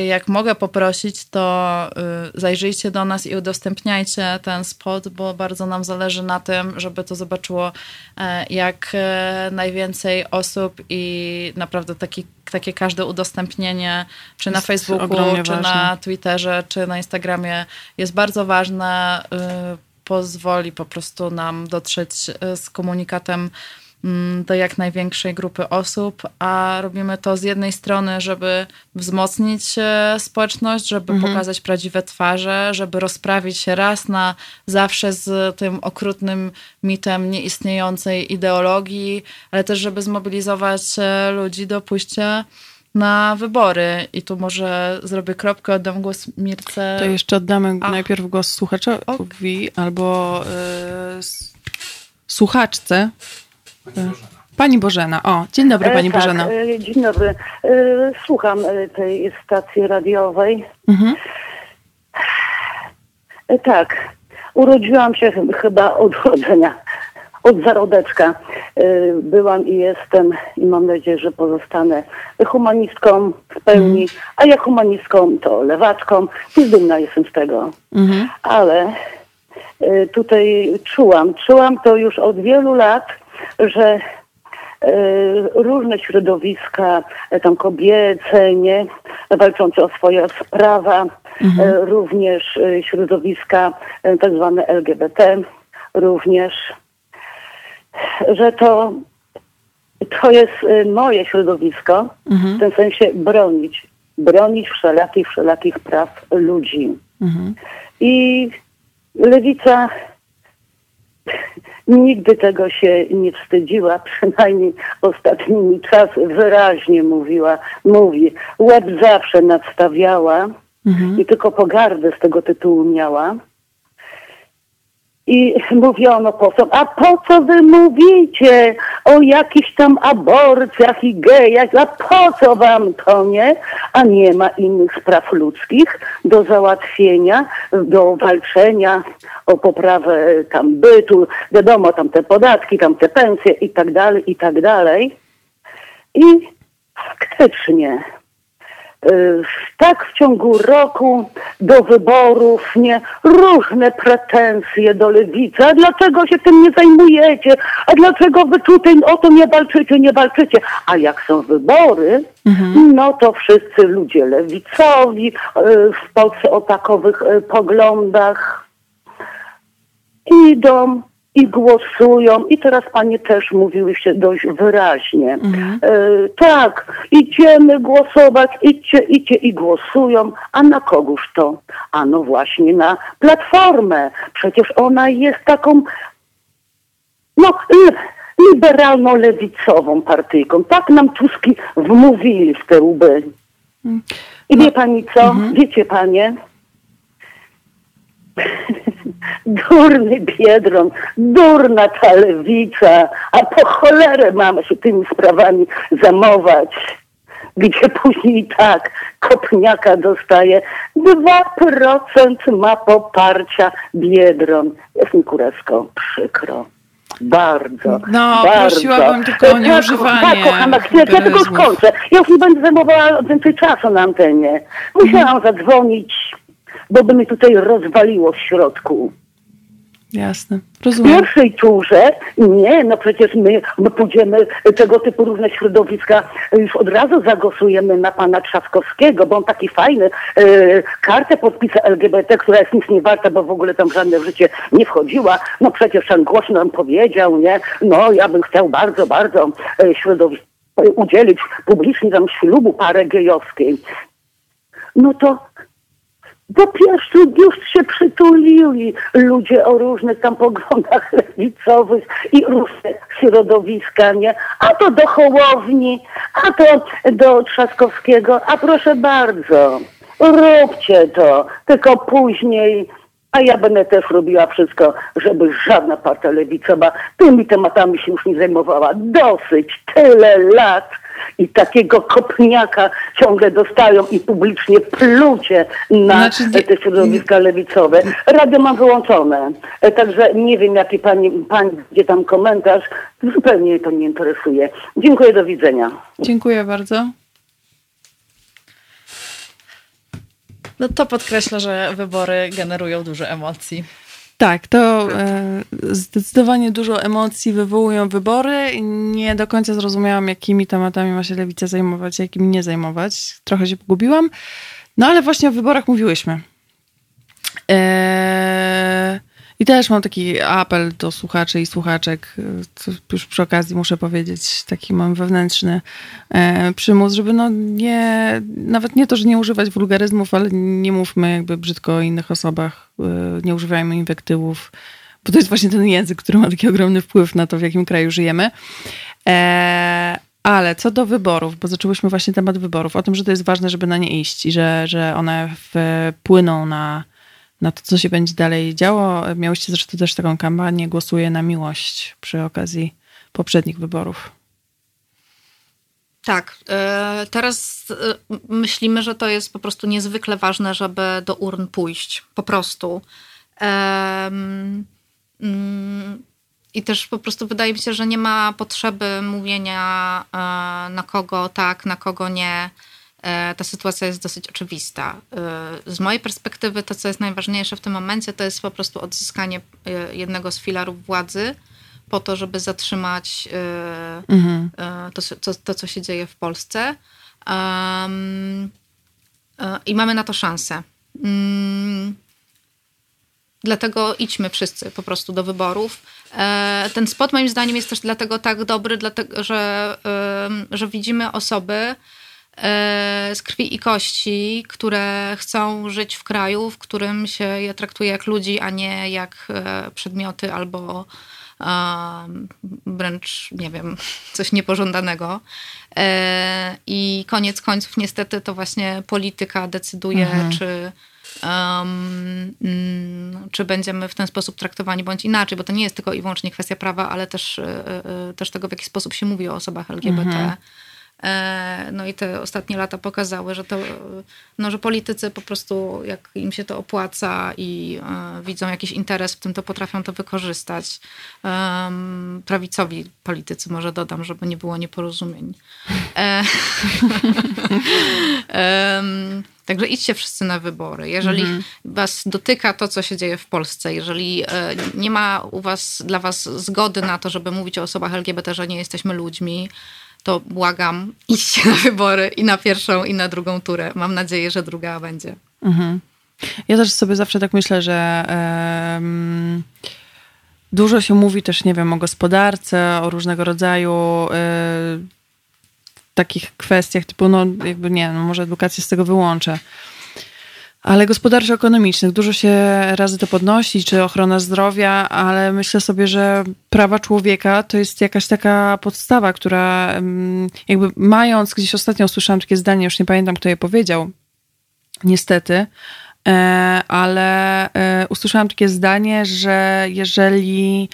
jak mogę poprosić, to y, zajrzyjcie do nas i udostępniajcie ten spot, bo bardzo nam zależy na tym, żeby to zobaczyło e, jak najwięcej osób i naprawdę taki, takie każde udostępnienie, czy na Facebooku, czy ważne. na Twitterze, czy na Instagramie jest bardzo ważne. Y, pozwoli po prostu nam dotrzeć y, z komunikatem do jak największej grupy osób, a robimy to z jednej strony, żeby wzmocnić e, społeczność, żeby mhm. pokazać prawdziwe twarze, żeby rozprawić się raz na zawsze z tym okrutnym mitem nieistniejącej ideologii, ale też, żeby zmobilizować e, ludzi do pójścia na wybory. I tu może zrobię kropkę, oddam głos Mirce. To jeszcze oddamy Ach. najpierw głos słuchaczowi okay. albo y, słuchaczce, Pani Bożena. O, dzień dobry Pani e, tak, Bożena. E, dzień dobry. E, słucham tej stacji radiowej. Mhm. Tak. Urodziłam się chyba od urodzenia, od zarodeczka. Byłam i jestem i mam nadzieję, że pozostanę humanistką w pełni, mhm. a ja humanistką to lewaczką i dumna jestem z tego. Mhm. Ale tutaj czułam, czułam to już od wielu lat, że e, różne środowiska, e, tam kobiece, nie, walczące o swoje prawa, mhm. E, również środowiska tak zwane LGBT, również, że to, to jest moje środowisko, mhm. w tym sensie bronić, bronić wszelakich, wszelakich praw ludzi. Mhm. I lewica Nigdy tego się nie wstydziła, przynajmniej ostatnimi czasy wyraźnie mówiła, mówi. Łeb zawsze nadstawiała mhm. i tylko pogardę z tego tytułu miała. I mówiono posłom, a po co wy mówicie o jakichś tam aborcjach i gejach, a po co wam to, nie? A nie ma innych spraw ludzkich do załatwienia, do walczenia o poprawę tam bytu, wiadomo, tam te podatki, tam te pensje i tak dalej, i tak dalej. I faktycznie tak w ciągu roku do wyborów, nie, różne pretensje do lewicy. A dlaczego się tym nie zajmujecie? A dlaczego wy tutaj o to nie walczycie, nie walczycie? A jak są wybory, mhm. no to wszyscy ludzie lewicowi y, w Polsce o takowych y, poglądach idą i głosują. I teraz panie też mówiłyście dość wyraźnie. Mhm. E, tak, idziemy głosować, idźcie, idźcie i głosują. A na kogóż to? A no właśnie na Platformę. Przecież ona jest taką, no, liberalno-lewicową partyjką. Tak nam Tuski wmówili w te łby. Mhm. I wie pani co? Mhm. Wiecie panie? Durny Biedron, durna ta lewica, a po cholerę mamy się tymi sprawami zamować, gdzie później i tak Kopniaka dostaje 2% ma poparcia Biedron. Jest mi kurewsko przykro. Bardzo. No, bardzo. prosiłabym tylko o nieużywanie. Tak, kochana, chwilę, ja tylko skończę. Ja już nie będę zajmowała więcej czasu na antenie. Musiałam zadzwonić bo by mi tutaj rozwaliło w środku. Jasne, rozumiem. W pierwszej turze, nie, no przecież my, my pójdziemy, tego typu różne środowiska, już od razu zagłosujemy na pana Trzaskowskiego, bo on taki fajny, e, kartę podpisa LGBT, która jest nic nie warta, bo w ogóle tam żadne w życie nie wchodziła, no przecież on głośno nam powiedział, nie, no ja bym chciał bardzo, bardzo e, środowisk udzielić publicznie tam ślubu parę gejowskiej. No to po pierwsze już się przytulili ludzie o różnych tam poglądach lewicowych i różne środowiska, nie? A to do Hołowni, a to do Trzaskowskiego, a proszę bardzo. róbcie to, tylko później a ja będę też robiła wszystko, żeby żadna partia lewicowa tymi tematami się już nie zajmowała. Dosyć, tyle lat i takiego kopniaka ciągle dostają i publicznie plucie na Znaczy, te środowiska lewicowe. Radio mam wyłączone, E, także nie wiem jaki pani, pani gdzie tam komentarz, zupełnie to nie interesuje. Dziękuję, do widzenia. Dziękuję bardzo. No to podkreśla, że wybory generują dużo emocji. Tak, to e, zdecydowanie dużo emocji wywołują wybory. Nie do końca zrozumiałam, jakimi tematami ma się lewica zajmować, a jakimi nie zajmować. Trochę się pogubiłam. No ale właśnie o wyborach mówiłyśmy. E, I też mam taki apel do słuchaczy i słuchaczek, e, co już przy okazji muszę powiedzieć, taki mam wewnętrzny e, przymus, żeby no nie, nawet nie to, że nie używać wulgaryzmów, ale nie mówmy jakby brzydko o innych osobach, e, nie używajmy inwektywów, bo to jest właśnie ten język, który ma taki ogromny wpływ na to, w jakim kraju żyjemy. E, ale co do wyborów, bo zaczęłyśmy właśnie temat wyborów, o tym, że to jest ważne, żeby na nie iść i że, że one wpłyną na, na to, co się będzie dalej działo. Miałyście zresztą też taką kampanię Głosuję na miłość przy okazji poprzednich wyborów. Tak. e, Teraz e, myślimy, że to jest po prostu niezwykle ważne, żeby do urn pójść. Po prostu. Mm, I też po prostu wydaje mi się, że nie ma potrzeby mówienia e, na kogo tak, na kogo nie. E, Ta sytuacja jest dosyć oczywista. E, Z mojej perspektywy to, co jest najważniejsze w tym momencie, to jest po prostu odzyskanie e, jednego z filarów władzy po to, żeby zatrzymać Mhm. to, to, to, co się dzieje w Polsce. Um, I mamy na to szansę. Mm, Dlatego idźmy wszyscy po prostu do wyborów. Ten spot moim zdaniem jest też dlatego tak dobry, dlatego, że, że widzimy osoby z krwi i kości, które chcą żyć w kraju, w którym się je traktuje jak ludzi, a nie jak e, przedmioty albo em, wręcz, nie wiem, coś niepożądanego. E, I koniec końców, niestety, to właśnie polityka decyduje, czy, um, czy będziemy w ten sposób traktowani bądź inaczej, bo to nie jest tylko i wyłącznie kwestia prawa, ale też, e, e, też tego, w jaki sposób się mówi o osobach LGBT. E, No i te ostatnie lata pokazały, że to, no, że politycy po prostu, jak im się to opłaca i e, widzą jakiś interes w tym, to potrafią to wykorzystać. Prawicowi politycy, może dodam, żeby nie było nieporozumień. E, Także idźcie wszyscy na wybory. Jeżeli was dotyka to, co się dzieje w Polsce, jeżeli e, nie ma u was, dla was zgody na to, żeby mówić o osobach LGBT, że nie jesteśmy ludźmi, to błagam, idźcie na wybory i na pierwszą, i na drugą turę. Mam nadzieję, że druga będzie. Ja też sobie zawsze tak myślę, że em, dużo się mówi też, nie wiem, o gospodarce, o różnego rodzaju y, takich kwestiach, typu, no jakby nie, no może edukację z tego wyłączę. Ale gospodarczo-ekonomicznych. Dużo się razy to podnosi, czy ochrona zdrowia, ale myślę sobie, że prawa człowieka to jest jakaś taka podstawa, która em, jakby mając, gdzieś ostatnio usłyszałam takie zdanie, już nie pamiętam, kto je powiedział, niestety, e, ale e, usłyszałam takie zdanie, że jeżeli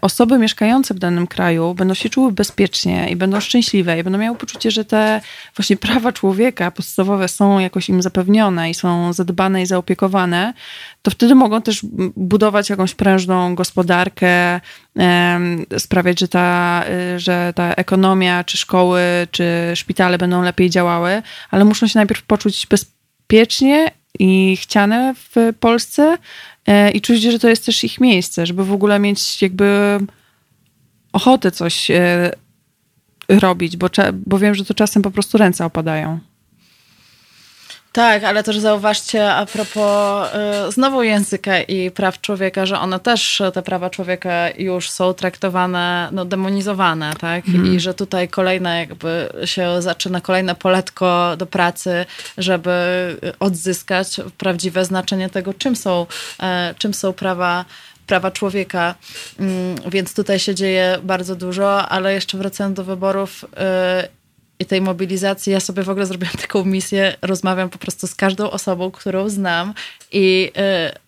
osoby mieszkające w danym kraju będą się czuły bezpiecznie i będą szczęśliwe i będą miały poczucie, że te właśnie prawa człowieka podstawowe są jakoś im zapewnione i są zadbane i zaopiekowane, to wtedy mogą też budować jakąś prężną gospodarkę, sprawiać, że ta, y, że ta ekonomia, czy szkoły, czy szpitale będą lepiej działały, ale muszą się najpierw poczuć bezpiecznie i chciane w Polsce e, i czuć, że to jest też ich miejsce, żeby w ogóle mieć jakby ochotę coś e, robić, bo, bo wiem, że to czasem po prostu ręce opadają. Tak, ale też zauważcie a propos y, znowu języka i praw człowieka, że one też, te prawa człowieka już są traktowane, no demonizowane, tak? I że tutaj kolejne jakby się zaczyna kolejne poletko do pracy, żeby odzyskać prawdziwe znaczenie tego, czym są, e, czym są prawa prawa człowieka, Mm, więc tutaj się dzieje bardzo dużo, ale jeszcze wracając do wyborów, y, i tej mobilizacji, ja sobie w ogóle zrobiłam taką misję, rozmawiam po prostu z każdą osobą, którą znam i y,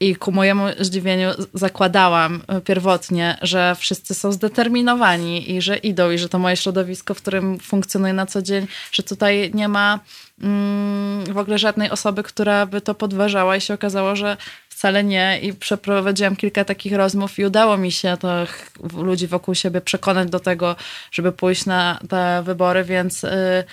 i ku mojemu zdziwieniu zakładałam e, pierwotnie, że wszyscy są zdeterminowani i że idą, i że to moje środowisko, w którym funkcjonuję na co dzień, że tutaj nie ma mm, w ogóle żadnej osoby, która by to podważała i się okazało, że wcale nie. I przeprowadziłam kilka takich rozmów i udało mi się to ludzi wokół siebie przekonać do tego, żeby pójść na te wybory, więc. Yy,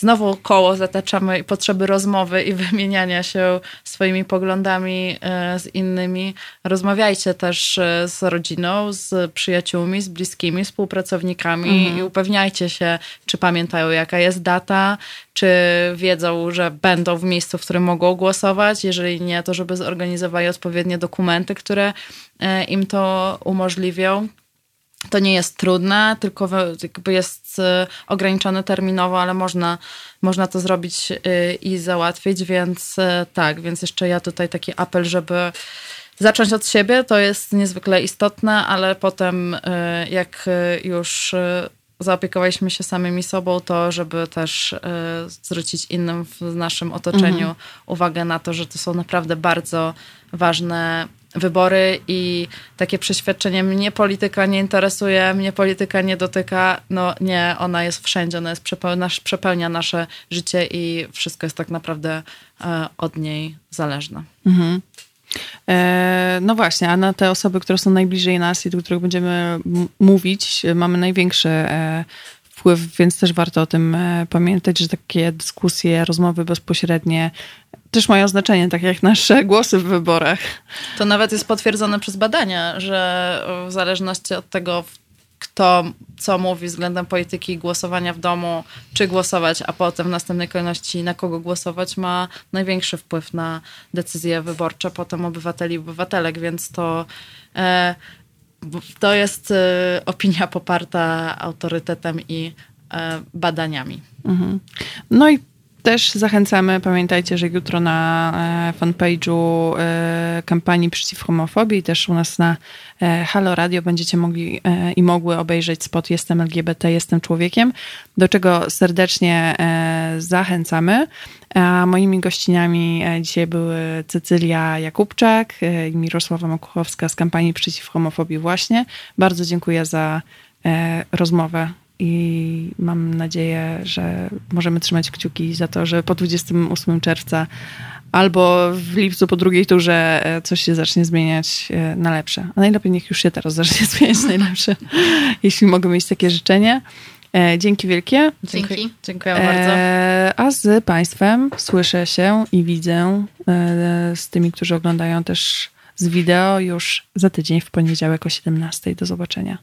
znowu koło zataczamy i potrzeby rozmowy i wymieniania się swoimi poglądami e, z innymi. Rozmawiajcie też e, z rodziną, z przyjaciółmi, z bliskimi, współpracownikami mhm. i upewniajcie się, czy pamiętają, jaka jest data, czy wiedzą, że będą w miejscu, w którym mogą głosować. Jeżeli nie, to żeby zorganizowali odpowiednie dokumenty, które e, im to umożliwią to nie jest trudne, tylko jakby jest y, ograniczone terminowo, ale można, można to zrobić y, i załatwić, więc y, tak, więc jeszcze ja tutaj taki apel, żeby zacząć od siebie, to jest niezwykle istotne, ale potem jak już zaopiekowaliśmy się samymi sobą, to żeby też zwrócić innym w naszym otoczeniu mhm. uwagę na to, że to są naprawdę bardzo ważne wybory i takie przeświadczenie mnie polityka nie interesuje, mnie polityka nie dotyka, no nie, ona jest wszędzie, ona jest przepełnia, przepełnia nasze życie i wszystko jest tak naprawdę e, od niej zależne. Mhm. E, no właśnie, a na te osoby, które są najbliżej nas i do których będziemy mówić, mamy największy e, wpływ, więc też warto o tym pamiętać, że takie dyskusje, rozmowy bezpośrednie też mają znaczenie, tak jak nasze głosy w wyborach. To nawet jest potwierdzone przez badania, że w zależności od tego, kto co mówi względem polityki głosowania w domu, czy głosować, a potem w następnej kolejności na kogo głosować, ma największy wpływ na decyzje wyborcze potem obywateli i obywatelek, więc to, e, to jest e, opinia poparta autorytetem i e, badaniami. Mhm. No i też zachęcamy, pamiętajcie, że jutro na e, fanpage'u e, kampanii przeciw homofobii, też u nas na e, Halo Radio będziecie mogli i mogły obejrzeć spot Jestem LGBT, jestem człowiekiem, do czego serdecznie zachęcamy. A moimi gościnami dzisiaj były Cecylia Jakubczak i Mirosława Makuchowska z kampanii przeciw homofobii właśnie. Bardzo dziękuję za rozmowę i mam nadzieję, że możemy trzymać kciuki za to, że po 28 czerwca albo w lipcu po drugiej turze e, coś się zacznie zmieniać e, na lepsze. A najlepiej niech już się teraz zacznie zmieniać na najlepsze, jeśli mogę mieć takie życzenie. E, dzięki wielkie. Dzięki. Dziękuję bardzo. A z Państwem słyszę się i widzę z tymi, którzy oglądają też z wideo już za tydzień w poniedziałek o 17. Do zobaczenia.